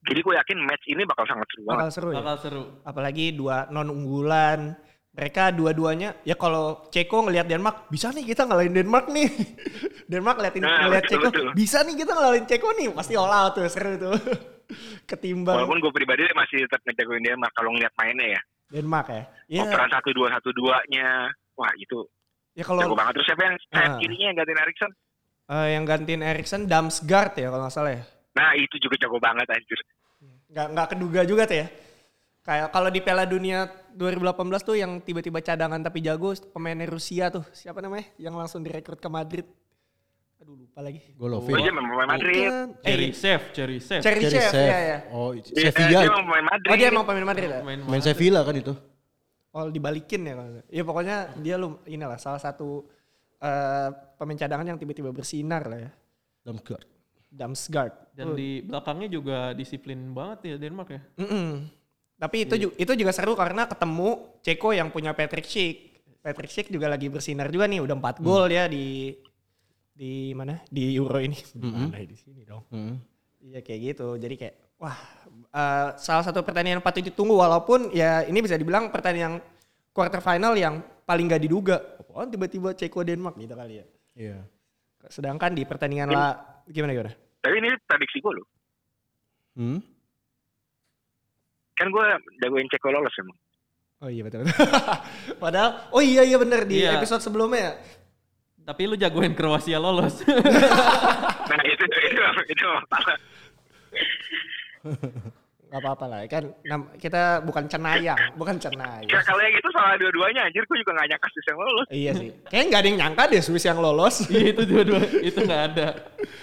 Jadi gue yakin match ini bakal sangat seru banget. bakal seru ya. Bakal seru. Apalagi dua non unggulan. Mereka dua-duanya ya kalau Ceko ngelihat Denmark bisa nih kita ngalahin Denmark nih. Denmark ngeliatin Nah, ngeliat betul, Ceko betul. bisa nih kita ngalahin Ceko nih pasti all out tuh seru tuh. Ketimbang Walaupun gue pribadi masih tetap ngejagoin mah kalau ngeliat mainnya ya. Denmark ya. Iya. Operan satu dua satu duanya. Wah itu Ya jago kalau banget. Terus siapa yang sayap Ah. kirinya yang gantiin Erikson? eh, yang gantiin Erikson Damsgaard ya kalau nggak salah ya. Nah itu juga jago banget anjir. Nggak nggak keduga juga tuh ya. Kayak kalau di Piala Dunia 2018 tuh yang tiba-tiba cadangan tapi jago pemainnya Rusia tuh. Siapa namanya? Yang langsung direkrut ke Madrid. Aduh lupa lagi. Golovin. Oh, dia memang pemain Madrid. Eh, Chef, Cherry Chef. Cherry Cherry Chef, Chef. ya ya. Oh, Iya, Sevilla. Dia memang pemain Madrid. Oh dia emang pemain Madrid ya? Main Main Sevilla kan itu. Oh dibalikin ya kalau Ya pokoknya dia lu inilah salah satu eh, pemain cadangan yang tiba-tiba bersinar lah ya. Damsgaard. Damsgaard. Dan di belakangnya juga disiplin banget ya Denmark ya. Mm-mm. Tapi itu juga, itu juga seru karena ketemu Ceko yang punya Patrick Schick. Patrick Schick juga lagi bersinar juga nih, udah 4 gol ya di di mana? Di Euro ini. Mana di sini dong. Hmm. Iya kayak gitu. Jadi kayak wah eh, salah satu pertandingan yang patut ditunggu walaupun ya ini bisa dibilang pertandingan quarter final yang paling gak diduga. Oh, tiba-tiba Ceko Denmark gitu kali ya. Iya. Sedangkan di pertandingan lah gimana gimana? Tapi ini prediksi gue loh. Hmm? Kan gue jagoin Ceko lolos emang. Oh iya betul. Padahal oh iya iya bener di Iya. episode sebelumnya ya. Tapi lu jagoin Kroasia lolos. Nah itu itu itu masalah. Gak apa-apa lah kan nam- kita bukan cenayang, bukan Ya, cenayang. kalau yang itu salah dua-duanya anjir. Gue juga gak nyangka Swiss yang lolos. Iya sih. Kayaknya gak ada yang nyangka deh Swiss yang lolos. Iya itu dua-dua itu nggak ada.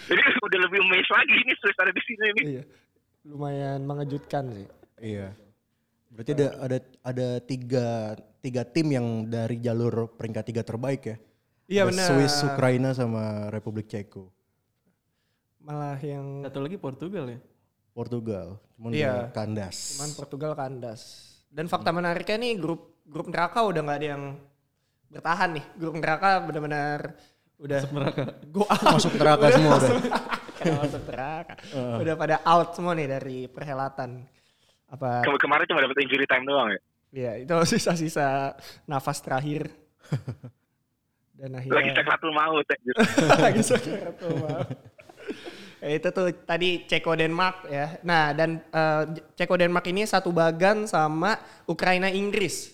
Jadi udah lebih amazed lagi ini Swiss ada di sini nih. iya. Lumayan mengejutkan sih. Iya. Berarti ada ada ada tiga tiga tim yang dari jalur peringkat tiga terbaik ya. Iya Ada benar. Swiss, Ukraina sama Republik Ceko. Malah yang Satu lagi Portugal ya. Portugal. Cuman Iya. kandas. cuman Portugal kandas. Dan fakta menariknya nih grup grup neraka udah nggak ada yang bertahan nih. Grup neraka benar-benar udah Neraka. go out. Masuk neraka semua udah. Kenapa masuk neraka? Udah pada out semua nih dari perhelatan. Apa Kem- kemarin cuma dapat injury time doang ya. Iya, itu sisa-sisa nafas terakhir. Dan Lagi akhirnya sakratul maut anjir. lagi sakaratul maut. Itu tuh tadi Ceko Denmark ya. Nah, dan eh, Ceko Denmark ini satu bagan sama Ukraina Inggris.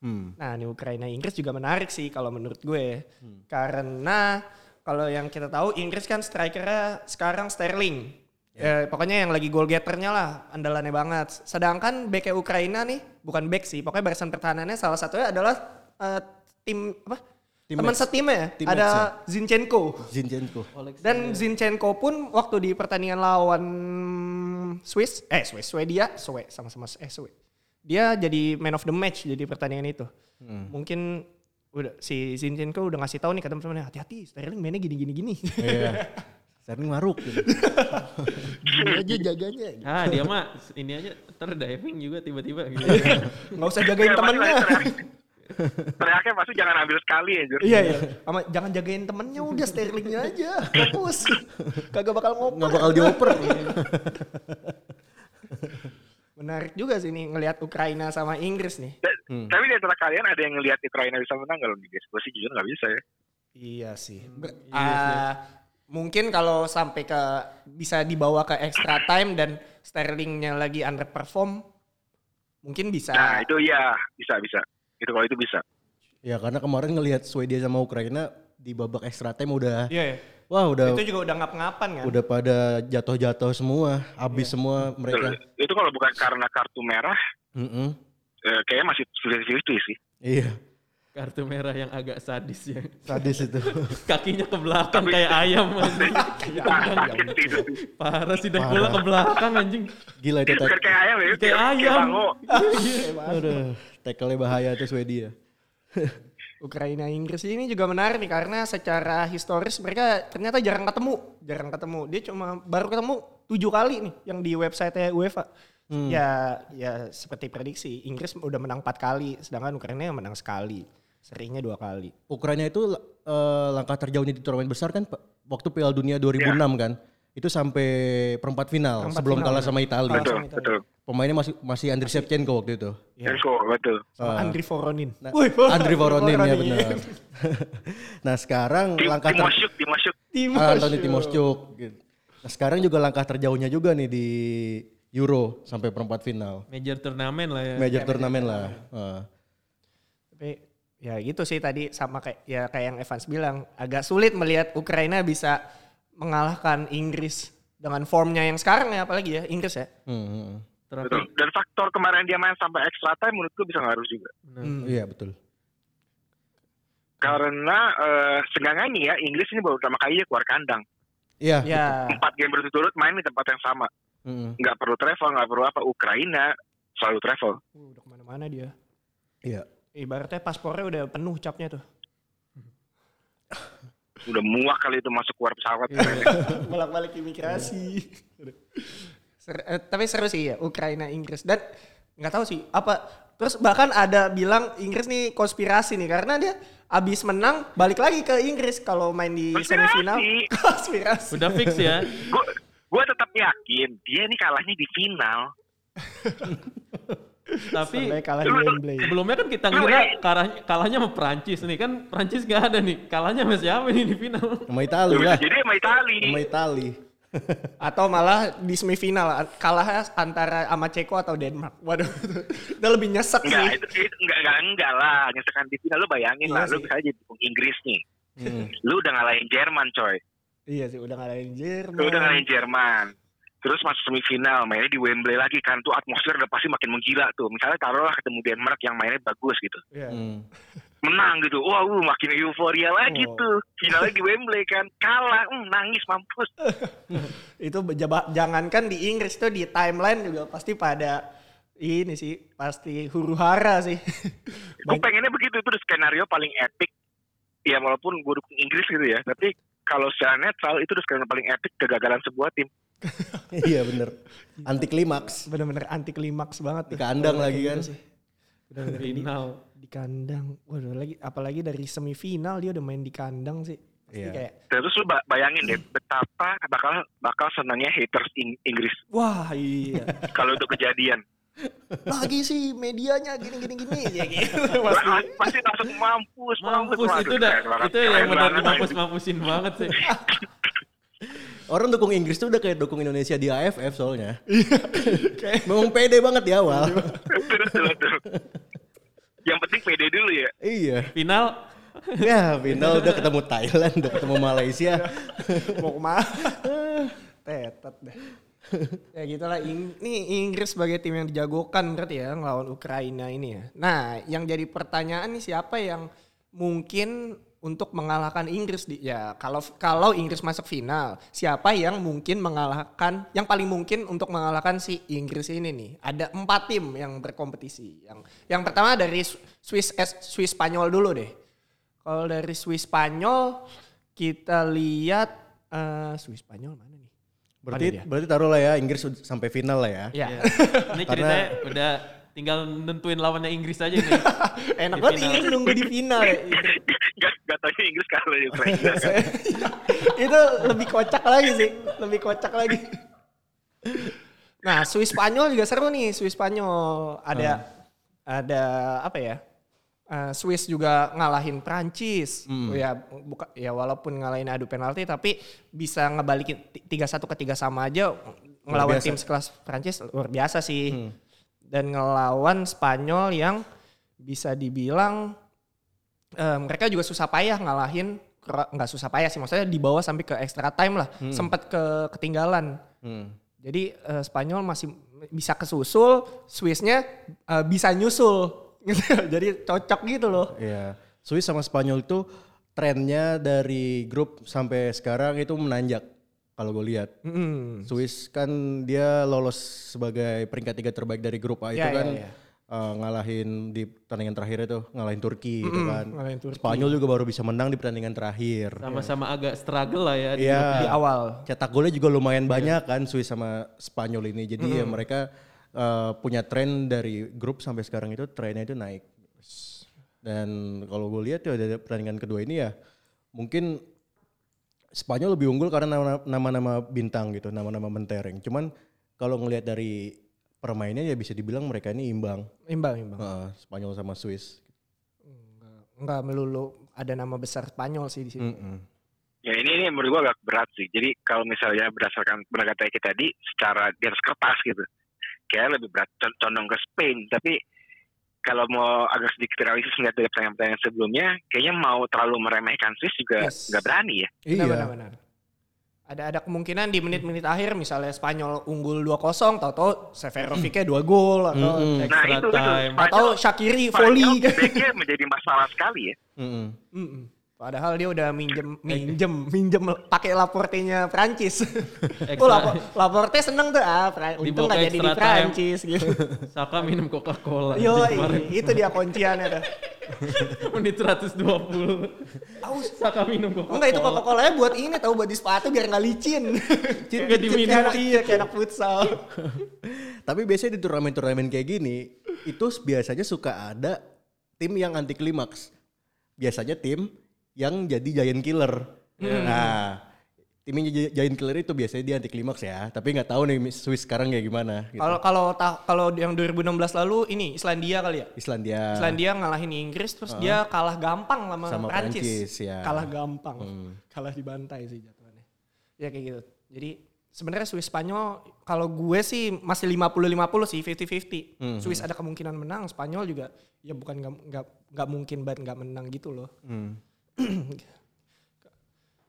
Hmm. Nah, ini Ukraina Inggris juga menarik sih kalau menurut gue. Karena kalau yang kita tahu Inggris kan strikernya sekarang Sterling. Eh, pokoknya yang lagi goal getternya lah, andalannya banget. Sedangkan back Ukraina nih, bukan back sih, pokoknya barisan pertahanannya salah satunya adalah eh, tim apa? Teman setimnya ya, Teammates ada Zinchenko. Zinchenko. Dan Zinchenko pun waktu di pertandingan lawan Swiss, eh Swiss, Swedia, Swe, sama-sama eh Swe. Dia jadi man of the match jadi pertandingan itu. Mungkin udah si Zinchenko udah ngasih tahu nih ke teman-temannya hati-hati Sterling mainnya gini-gini gini. Iya. Sterling maruk gitu. gini aja jaganya. gitu. Ah dia mah ini aja ntar diving juga tiba-tiba gitu. Nggak usah jagain Ya, pasti temennya. Teriak- Teriaknya pasti jangan ambil sekali anjir. iya iya. Sama jangan jagain temennya udah Sterlingnya aja. Fokus. Kagak bakal ngoper. Nggak bakal dioper. Menarik juga sih nih ngelihat Ukraina sama Inggris nih. Da- Tapi di antara kalian ada yang ngelihat Ukraina bisa menang kalau nih guys? Gue sih jujur nggak bisa ya. Iya sih. Ah, mungkin kalau sampai ke bisa dibawa ke extra time dan Sterlingnya lagi underperform, mungkin bisa. Nah itu ya bisa bisa. Itu kalau itu bisa. ya karena kemarin ngelihat Swedia sama Ukraina di babak extra time udah Iya, iya. wah udah Itu juga udah ngap-ngapan kan? udah pada jatuh-jatuh semua, habis semua mereka. Itu kalau bukan karena kartu merah, Mm-mm. eh, kayaknya masih sulit sih. Iya, Kartu merah yang agak sadis ya. sadis itu. Kakinya ke belakang kayak ayam anjing. Ah. Parah sih dah bola ke belakang anjing. Gila itu Bukan tek- kayak ayam ya. Kayak ayam. bango. Tackle-nya bahaya tuh Swedia. Ukraina Inggris ini juga menarik nih karena secara historis mereka ternyata jarang ketemu, jarang ketemu. Dia cuma baru ketemu tujuh kali nih yang di website UEFA. Ya, ya seperti prediksi Inggris udah menang empat kali, sedangkan Ukraina yang menang sekali, seringnya dua kali. Ukraina itu eh, langkah terjauhnya di turnamen besar kan Pak? waktu Piala Dunia 2006 kan. Itu sampai perempat final Perempat sebelum final, kalah ya. sama Italia. Betul, sama Italia. betul. Pemainnya masih masih Andriy Shevchenko waktu itu. Ya. Enko, betul. Sama Andri Voronin. Nah, Andriy Voronin ya benar. nah sekarang Tim, langkah ter Timosyuk, Timosyuk. Timo Ah, Anthony. Timosyuk. gitu. Nah, sekarang juga langkah terjauhnya juga nih di Euro sampai perempat final. Major turnamen lah ya. Major turnamen lah. Heeh. Tapi ya gitu sih tadi sama kayak ya kayak yang Evans bilang agak sulit melihat Ukraina bisa mengalahkan Inggris dengan formnya yang sekarang ya apalagi ya Inggris ya. Hmm, hmm. Terapi. Betul. Dan faktor kemarin dia main sampai extra time menurutku bisa ngaruh juga. Hmm. Iya betul. Karena eh seenggaknya ya Inggris ini baru pertama kali dia keluar kandang. Iya. Ya. Empat game berturut-turut main di tempat yang sama. Hmm, Nggak perlu travel, nggak perlu apa. Ukraina selalu travel. Uh, udah ke mana-mana dia. Iya. Ibaratnya paspornya udah penuh capnya tuh. Udah muak kali itu masuk keluar pesawat. Bolak-balik imigrasi. Ser- eh, tapi seru sih ya Ukraina Inggris dan nggak tahu sih apa terus bahkan ada bilang Inggris nih konspirasi nih karena dia abis menang balik lagi ke Inggris kalau main di Konspirasi. semifinal konspirasi Udah fix ya. gue gue tetap yakin dia ini kalahnya di final. Tapi kalah Wembley sebelumnya kan kita ngira kalah, kalahnya sama Prancis nih kan Prancis gak ada nih. Kalahnya sama siapa nih di final? Sama Itali lah. Jadi sama Itali. Sama Itali. atau malah di semifinal kalah antara sama Ceko atau Denmark waduh itu lebih nyesek Enggak, sih itu, itu enggak, enggak, enggak lah. Nyesekan di final lu bayangin Iya lah. Lu sih. bisa aja dukung Inggris nih. Hmm. Lu udah ngalahin Jerman coy. iya sih udah ngalahin Jerman Lu udah ngalahin Jerman. Terus masuk semifinal, mainnya di Wembley lagi kan. Tuh atmosfer udah pasti makin menggila tuh. Misalnya taruhlah ketemu Denmark yang mainnya bagus gitu. Iya. Hmm. Menang gitu. Wah, uh, makin euforia lagi Oh. tuh. Finalnya di Wembley kan. Kalah, hmm, nangis mampus. itu jangankan di Inggris tuh di timeline juga pasti pada ini sih pasti huru hara sih Gue pengennya begitu. Itu skenario paling epic. Ya walaupun gue dukung Inggris gitu ya. Tapi kalau secara netral itu udah skenario paling epic kegagalan sebuah tim. Iya bener. Anti klimaks. bener-bener anti klimaks banget Di kandang lagi kan. sih. Bener-bener di, Final. di kandang waduh lagi apalagi dari semifinal dia udah main di kandang sih Iya. kayak Terus lu ba- bayangin deh betapa bakal bakal senangnya haters Ing- Inggris wah iya kalau itu kejadian. lagi sih medianya gini gini gini ya gitu pasti Wah, pasti langsung mampus, Mampus Waduh, itu udah itu yang benar banget. dimampus-mampusin banget sih. Orang dukung Inggris tuh udah kayak dukung Indonesia di AFF soalnya. Memang pede banget di awal. Yang penting pede dulu ya. iya. Final Ya final udah ketemu Thailand, udah ketemu Malaysia. mau ke mana tetet deh ya gitulah Ing- ini Inggris sebagai tim yang dijagokan berarti ya ngelawan Ukraina ini ya nah yang jadi pertanyaan nih siapa yang mungkin untuk mengalahkan Inggris di ya kalau kalau Inggris masuk final siapa yang mungkin mengalahkan yang paling mungkin untuk mengalahkan si Inggris ini nih ada empat tim yang berkompetisi yang yang pertama dari Swiss S- Swiss Spanyol dulu deh kalau dari Swiss Spanyol kita lihat eh Swiss Spanyol mana nih? Berarti berarti taruh lah ya Inggris sampai final lah ya. Ya. Ya. Ini ceritanya udah tinggal nentuin lawannya Inggris aja nih. Enak banget. Inggris nunggu di final ya. Gak, gak taunya Inggris kalah di Ukraina. itu lebih kocak lagi sih, lebih kocak lagi. Nah, Swiss Spanyol juga seru nih, Swiss Spanyol. Ada ada apa ya? Eh, Swiss juga ngalahin Prancis. Ya buka ya walaupun ngalahin adu penalti tapi bisa ngebalikin ti- 3-1 ke 3 sama aja ngelawan tim sekelas Prancis luar biasa sih. Dan ngelawan Spanyol yang bisa dibilang eh, mereka juga susah payah ngalahin nggak susah payah sih maksudnya dibawa sampai ke extra time lah sempat ke ketinggalan Hmm. jadi eh, Spanyol masih bisa kesusul Swissnya eh, bisa nyusul gitu. jadi cocok gitu loh Iya. Swiss sama Spanyol itu trennya dari grup sampai sekarang itu menanjak kalau gue lihat. Mm. Swiss kan dia lolos sebagai peringkat tiga terbaik dari grup A itu Ya, ya, kan ya. eh, ngalahin di pertandingan terakhir itu ngalahin Turki gitu kan. ngalahin Turki. Spanyol juga baru bisa menang di pertandingan terakhir. Sama-sama agak struggle lah ya. di Iya. di awal Cetak golnya juga lumayan banyak kan Swiss sama Spanyol ini. Jadi ya mereka eh, punya tren dari grup sampai sekarang itu trennya itu naik. Dan kalau gue lihat ya dari pertandingan kedua ini ya mungkin Spanyol lebih unggul karena nama- nama-nama bintang gitu, nama-nama mentereng. Cuman kalau ngelihat dari permainnya ya bisa dibilang mereka ini imbang. imbang imbang Heeh, Spanyol sama Swiss. nggak melulu ada nama besar Spanyol sih di sini Mm-mm. Ya ini, ini menurut gua agak berat sih. Jadi kalau misalnya berdasarkan pendapat kita tadi, secara di atas kertas gitu, kayak lebih berat con- condong ke Spain. Tapi kalau mau agak sedikit realistis melihat dari pertandingan-pertandingan sebelumnya, kayaknya mau terlalu meremehkan Swiss juga Yes. nggak berani ya. Iya. Benar-benar. Ada ada kemungkinan di menit-menit akhir misalnya Spanyol unggul 2-0 tahu-tahu Seferovicnya 2 gol atau Mm-mm. Nah Extra itu itu time. Spanyol- atau Shakiri Spanyol volley backnya menjadi masalah sekali ya. Mm-mm. Mm-mm. Padahal dia udah minjem minjem minjem pakai Laportenya Prancis. oh, Lapo- Laporte seneng tuh ah, Pra- untung nggak ke jadi di extra time. Prancis gitu. Saka minum Coca-Cola. Yo, itu dia kunciannya tuh. Menit 120. Aus. Saka minum Coca-Cola. Enggak itu Coca-Colanya buat ini tahu buat di sepatu biar nggak licin. Nggak diminum. Iya, kayak anak futsal. Tapi biasanya di turnamen-turnamen kayak gini itu biasanya suka ada tim yang anti klimaks. Biasanya tim yang jadi giant killer. Nah, tim yang jadi giant killer itu biasanya dia anti klimaks ya. Tapi nggak tahu nih Swiss sekarang kayak gimana. Gitu. Kalau kalau kalau yang 2016 lalu ini Islandia kali ya. Islandia. Islandia ngalahin Inggris terus dia kalah gampang sama, Sama Prancis. Prancis, ya. Kalah gampang. Hmm. Kalah dibantai sih jatuhannya. Ya kayak gitu. Jadi sebenarnya Swiss Spanyol kalau gue sih masih 50-50 sih 50-50. Hmm. Swiss ada kemungkinan menang, Spanyol juga ya bukan nggak nggak nggak mungkin banget nggak menang gitu loh. Hmm.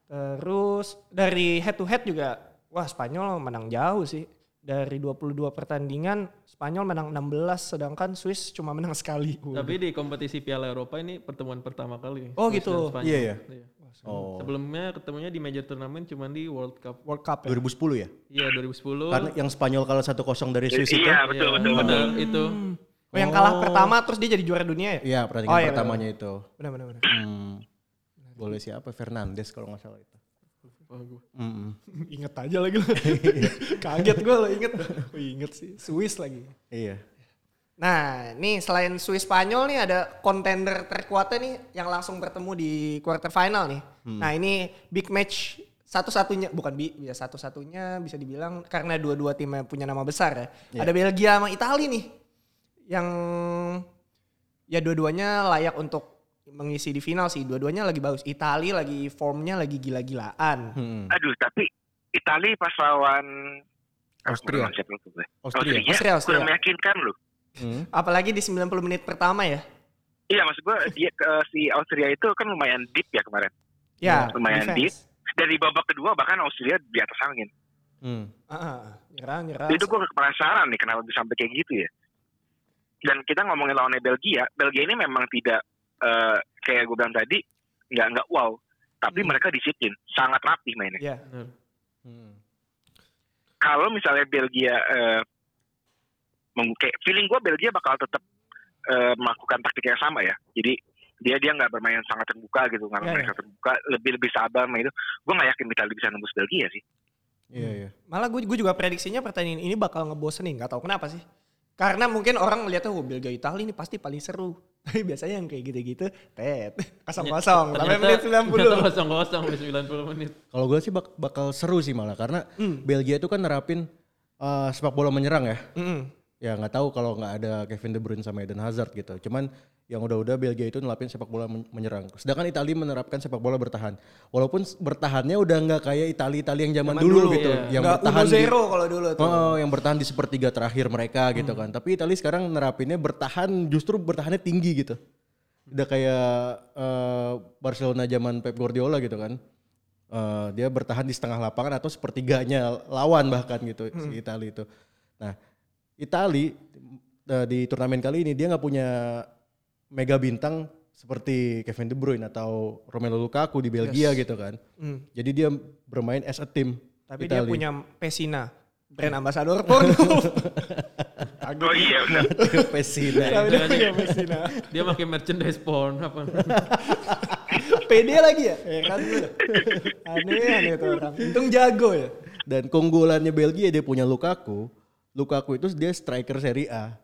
Terus dari head to head juga wah Spanyol menang jauh sih. Dari 22 pertandingan Spanyol menang 16 sedangkan Swiss cuma menang sekali. Tapi di kompetisi Piala Eropa ini pertemuan pertama kali. Oh, Swiss gitu. dan Spanyol. Iya, iya. Iya. Oh. Sebelumnya ketemunya di major turnamen cuma di World Cup. World Cup ya. 2010 ya? Iya 2010. Karena yang Spanyol kalah 1-0 dari Swiss itu. Iya betul Iya, betul betul. benar, itu. Oh, yang kalah pertama terus dia jadi juara dunia ya? Iya, pertandingan Oh, iya, pertamanya itu. Benar benar benar. Hmm. Boleh siapa? Fernandes kalau nggak salah itu. Wah, gua. Mm-mm. inget aja lagi. Kaget gue lo inget. Oh, inget sih. Swiss lagi. Iya. Nah, nih selain Swiss Spanyol nih ada kontender terkuatnya nih yang langsung bertemu di quarter final nih. Nah, ini big match satu-satunya bukan bi ya satu-satunya bisa dibilang karena dua-dua timnya punya nama besar ya. Ada Belgia sama Italia nih yang ya dua-duanya layak untuk mengisi di final sih. Dua-duanya lagi bagus. Italia lagi formnya lagi gila-gilaan. Hmm. Aduh tapi Italia pas lawan Austria. Gue. Austria. Austria, Austria. kurang meyakinkan loh. Hmm. Apalagi di 90 menit pertama ya. Iya maksud gue dia ke si Austria itu kan lumayan deep ya kemarin. Ya, Lumayan defense. Dari babak kedua bahkan Austria di atas angin. Hmm. Ah. Itu gue penasaran nih kenapa bisa sampai kayak gitu ya. Dan kita ngomongin lawannya Belgia, Belgia ini memang tidak eh, kayak gue bilang tadi nggak nggak wow, tapi Hmm. mereka disiplin, sangat rapi mainnya. Ya. Benar. Hmm. Kalau misalnya Belgia eh, meng- kayak feeling gue Belgia bakal tetap eh, melakukan taktik yang sama ya. Jadi dia dia nggak bermain sangat terbuka gitu, nggak Ya, bermain ya. sangat terbuka, lebih lebih sabar main itu. Gue nggak yakin Italia bisa nembus Belgia sih. Iya, iya. Malah gue gue juga prediksinya pertandingan ini bakal ngebosenin, nggak tahu kenapa sih. Karena mungkin orang ngeliatnya oh Belgia Italia ini pasti paling seru. Tapi biasanya yang kayak gitu-gitu, tet, kosong-kosong, sampai menit 90. Ternyata kosong kosong di 90 menit. Kalau gue sih bak- bakal seru sih malah karena Hmm. Belgia itu kan nerapin eh, sepak bola menyerang ya. Mm-mm. Ya nggak tahu kalau nggak ada Kevin De Bruyne sama Eden Hazard gitu. Cuman yang udah-udah Belgia itu nerapin sepak bola men- menyerang. Sedangkan Italia menerapkan sepak bola bertahan. Walaupun bertahannya udah nggak kayak Italia Italia yang zaman, Zaman dulu, dulu, gitu, iya. yang Nggak bertahan Uno di, zero kalau dulu tuh. Oh, yang bertahan di sepertiga terakhir mereka gitu kan. Tapi Italia sekarang nerapinnya bertahan justru bertahannya tinggi gitu. Udah kayak eh, Barcelona zaman Pep Guardiola gitu kan. Eh, dia bertahan di setengah lapangan atau sepertiganya lawan bahkan gitu si Italia itu. Nah, Italia eh, di turnamen kali ini dia nggak punya mega bintang seperti Kevin De Bruyne atau Romelu Lukaku di Belgia gitu kan. Mm. Jadi dia bermain as a team. Tapi dia Italia. punya Pesina, brand ambassador porno. Oh iya benar. Pesina. Tapi dia punya Pesina. Dia pakai merchandise porn apa? PD lagi ya? Ya kan. Aneh aneh tuh orang. Untung jago ya. Dan keunggulannya Belgia dia punya Lukaku. Lukaku itu dia striker Serie A.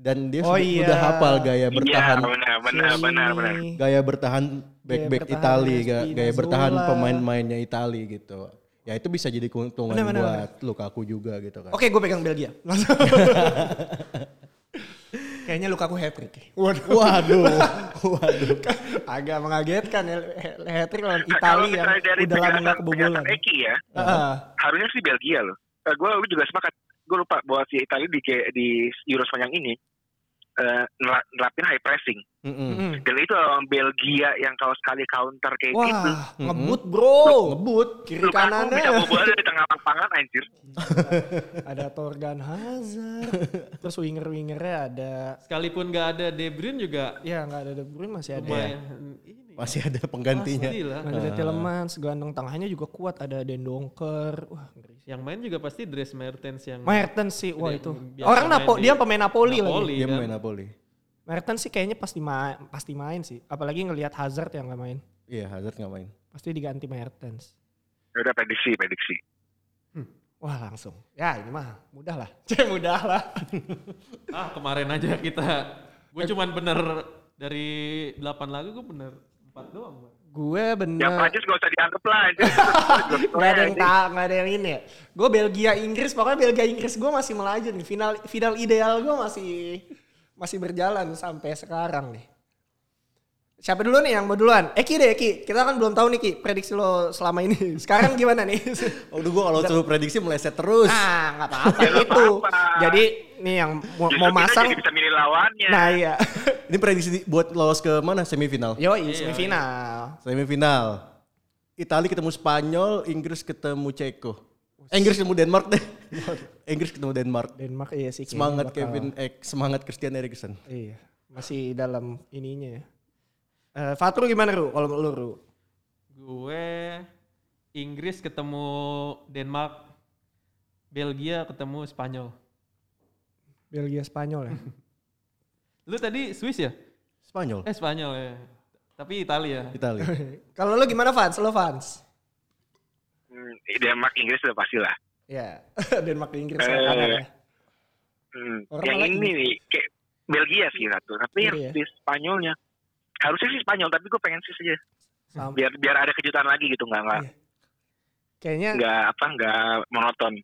Dan dia Oh sudah, iya. udah hapal gaya bertahan Iya benar benar benar benar. gaya bertahan back-back Itali, gaya, gaya bertahan pemain-pemainnya Itali gitu. Ya itu bisa jadi keuntungan Benar, benar, buat Lukaku juga gitu kan. Oke, gue pegang Belgia. Langsung. Kayaknya Lukaku hat trick. Waduh. Waduh, waduh. Agak mengagetkan ya hat trick lawan Italia yang udah lama kebobolan. Eki ya, Heeh. harusnya sih Belgia loh. gue juga sepakat. Gue lupa bahwa si Italia di di Euro sepanjang ini eh, nera- nerapin high pressing. Mm. Dan itu lawan Belgia yang kalau sekali counter kayak gitu. Wah, ngebut bro. Ngebut. Kiri Lukaku kanannya. bisa bawa bola dari tengah lapangan anjir. ada Torgan Hazard. Terus winger-wingernya ada Sekalipun nggak ada De Bruyne juga ya nggak ada De Bruyne masih ada. lumayan ini. Masih ada penggantinya. Pasti lah. Masih ada Tielemans, gelandang tengahnya juga kuat ada Den Donker. Wah, ngeri. Yang main juga pasti Dres Mertens yang Mertens sih, wah itu. Orang Napo, di dia pemain Napoli, lagi. Napoli Dia kan. main Napoli. Mertens sih kayaknya pasti main, pasti main sih. Apalagi ngelihat Hazard yang nggak main. Iya, Hazard nggak main. Pasti diganti Mertens. Ya Udah prediksi, prediksi. Wah langsung. Ya ini mah mudah lah. Cek mudah lah. Ah kemarin aja kita, gue cuman bener dari 8 lagu gue bener 4 doang. Gue Yang bener. Prancis gak usah dianggap lah. Gak ada yang tak, gak ada yang ini ya. Gue Belgia Inggris, pokoknya Belgia Inggris gue masih melaju nih. Final final ideal gue masih masih berjalan sampai sekarang nih. Siapa dulu nih yang mau duluan? Eki deh Eki. Kita kan belum tahu nih Ki, prediksi lo selama ini. Sekarang gimana nih? Udah gua kalau suruh prediksi meleset terus. ah nggak apa-apa Ya, itu. Jadi nih yang mau, Justru mau kita masang. jadi bisa milih lawannya. Nah iya. Ini prediksi di- buat lolos ke mana semifinal? Yo semifinal. Semifinal. Italia ketemu Spanyol, Inggris ketemu Ceko. Eh, Inggris ketemu Denmark deh. Inggris ketemu Denmark. Denmark iya sih. Semangat bakal- Kevin, eh, semangat Christian Eriksen. Iya, masih dalam ininya ya. Eh, Fatru gimana Ru? Kalau lu Ru? Gue Inggris ketemu Denmark, Belgia ketemu Spanyol. Belgia Spanyol ya. Lu tadi Swiss ya? Spanyol, Eh Spanyol ya. Tapi Italia. Italia. Kalau lu gimana fans? Lu fans? Hmm, Denmark Inggris udah pasti lah. Ya, Denmark Inggris Eh, ya kanan ya. Hmm, Orang yang ini nih kayak Belgia sih satu, tapi yang Iya. di Spanyolnya harusnya sih Spanyol, tapi gue pengen sih aja Sama. biar biar ada kejutan lagi gitu nggak nggak Iya. Kayaknya nggak apa nggak monoton.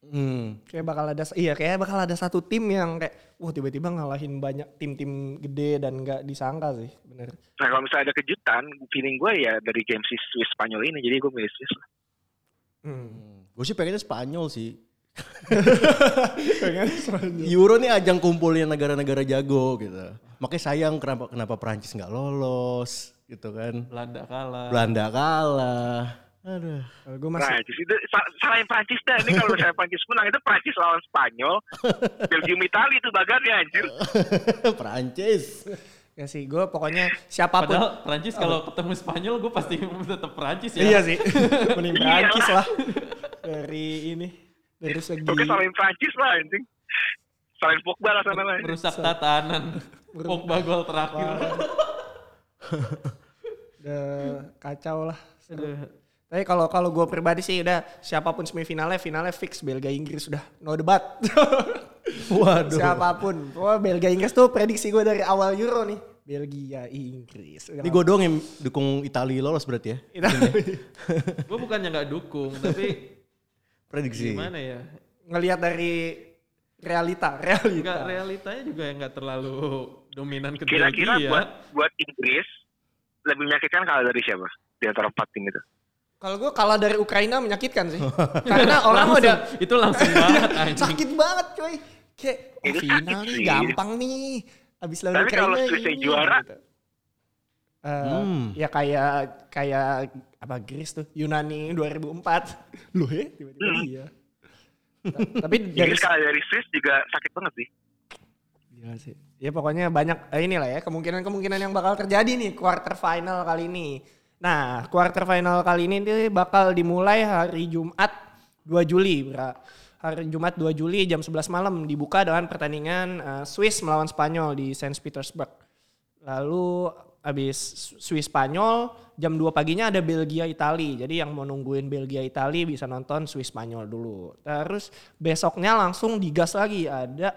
Hmm. kayak bakal ada iya kayak bakal ada satu tim yang kayak wah tiba-tiba ngalahin banyak tim-tim gede dan nggak disangka sih, bener. Nah kalau misalnya ada kejutan, feeling gue ya dari game si Swiss Spanyol ini, jadi gue milih Swiss lah. Hmm. Gue sih pengennya Spanyol sih. Pengen Spanyol. Euro nih ajang kumpulnya negara-negara jago gitu. Makanya sayang kenapa kenapa Prancis nggak lolos gitu kan. Belanda kalah. Belanda kalah. Aduh. Kalau gue masih Prancis itu salahin Prancis dah. Ini kalau misalnya Prancis menang itu Prancis lawan Spanyol, Belgium Italia itu bagarnya anjir. Prancis. ya sih, gue pokoknya siapa pun Padahal Prancis kalau ketemu Spanyol gue pasti tetap Prancis ya. Iya sih. Mending Prancis lah. Dari ini. Dari segi Oke salahin Prancis lah anjing. Salahin Pogba lah sana lah. Merusak tatanan. Pogba gol terakhir. udah kacau lah. Aduh. Tapi kalau kalau gue pribadi sih udah siapa pun semifinalnya, finalnya fix Belgia Inggris udah no debat. Waduh. siapa pun. Wah Belgia Inggris tuh prediksi gue dari awal Euro nih. Belgia Inggris. Udah Ini gue doang yang dukung Italia lolos berarti ya. Gue bukannya nggak dukung, tapi Prediksi. gimana ya? ngelihat dari realita, realita. Enggak realitanya juga yang nggak terlalu dominan ke Kira-kira Belgia. buat buat Inggris lebih menyakitkan kalau dari siapa di antara empat tim itu? Kalau gue kalah dari Ukraina menyakitkan sih. Karena orang Langsung, udah itu langsung banget anjing. sakit banget coy. Kayak oh, final nih sih. gampang nih. Abis lawan Tapi Ukraina kalau Swiss ini, juara? gitu. Eh, Hmm. Ya kayak kayak apa Greece tuh Yunani 2004. Loh ya tiba-tiba Hmm. iya. Ta- Tapi dari Inggris kalah dari Swiss juga sakit banget sih. Gila sih. Ya pokoknya banyak eh, inilah ya kemungkinan-kemungkinan yang bakal terjadi nih quarter final kali ini. Nah, quarter final kali ini nih bakal dimulai hari Jumat 2 Juli. Bra. Hari Jumat 2 Juli jam 11 malam dibuka dengan pertandingan eh, Swiss melawan Spanyol di Saint Petersburg. Lalu habis Swiss Spanyol jam 2 paginya ada Belgia Itali. Jadi yang mau nungguin Belgia Itali bisa nonton Swiss Spanyol dulu. Terus besoknya langsung digas lagi ada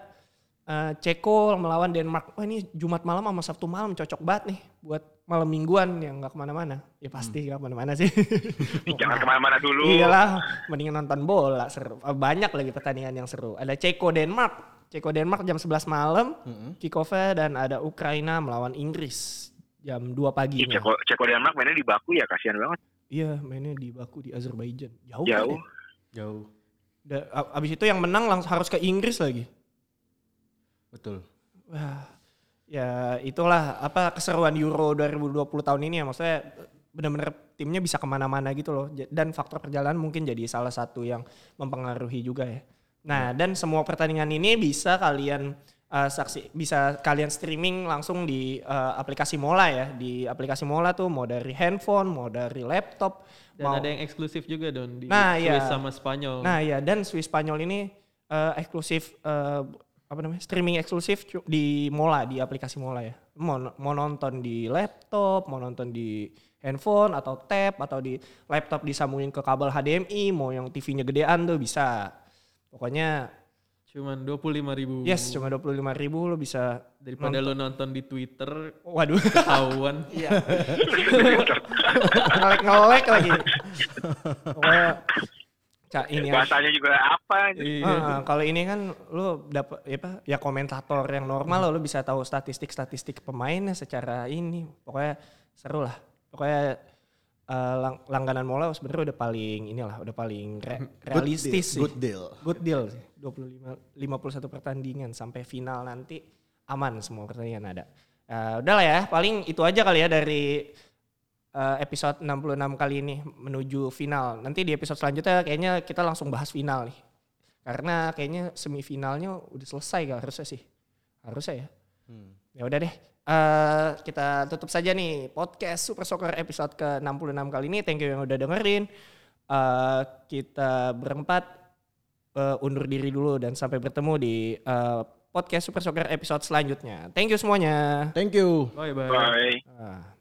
eh, Ceko melawan Denmark. Wah ini Jumat malam sama Sabtu malam cocok banget nih buat malam mingguan yang nggak ke mana-mana. Ya pasti nggak ke mana-mana sih. Jangan ke mana-mana dulu. Iyalah, mendingan nonton bola seru. Eh, Banyak lagi pertandingan yang seru. Ada Ceko Denmark. Ceko Denmark jam 11 malam. Kick off-nya dan ada Ukraina melawan Inggris jam 2 pagi. Ih, Ceko, Ceko Denmark mainnya di Baku ya kasihan banget. Iya, mainnya di Baku di Azerbaijan. Jauh. Jauh. kan ya? Jauh. Da- abis itu yang menang langsung harus ke Inggris lagi. Betul. Wah, ya itulah apa keseruan Euro 2020 tahun ini ya maksudnya benar-benar timnya bisa ke mana-mana gitu loh dan faktor perjalanan mungkin jadi salah satu yang mempengaruhi juga ya. Nah dan semua pertandingan ini bisa kalian uh, saksi bisa kalian streaming langsung di uh, aplikasi Mola ya di aplikasi Mola tuh mau dari handphone mau dari laptop Dan mau ada yang eksklusif juga Don di Nah, Swiss iya. sama Spanyol. Nah ya dan Swiss Spanyol ini eh, eksklusif eh, apa namanya streaming eksklusif di Mola di aplikasi Mola ya. Mau, mau nonton di laptop, mau nonton di handphone atau tab atau di laptop disambungin ke kabel HDMI, mau yang TV-nya gedean tuh bisa. Pokoknya Cuman 25 ribu. yes cuma 25.000 ribu lo bisa Daripada lo nonton di Twitter Waduh, ketahuan. iya. ngelek-ngelek lagi. Pokoknya Ca, ini. Bahasanya juga apa? Iya. Ah, kalau ini kan lu dapat ya apa ya komentator yang normal lo lu bisa tahu statistik-statistik pemainnya secara ini pokoknya seru lah pokoknya eh, lang- langganan Mola sebenarnya udah paling inilah udah paling re- realistis sih. Good deal. good deal sih. 25 51 pertandingan sampai final nanti aman semua pertandingan ada. Eh, udah lah ya paling itu aja kali ya dari eh, episode 66 kali ini menuju final. Nanti di episode selanjutnya kayaknya kita langsung bahas final nih. Karena kayaknya semifinalnya udah selesai gak harusnya sih? Harusnya ya. Hmm. ya udah deh Eh, kita tutup saja nih podcast Super Soccer episode ke 66 kali ini thank you yang udah dengerin Eh, kita berempat eh, undur diri dulu dan sampai bertemu di eh, podcast Super Soccer episode selanjutnya thank you semuanya Thank you. Bye bye. Bye. Ah.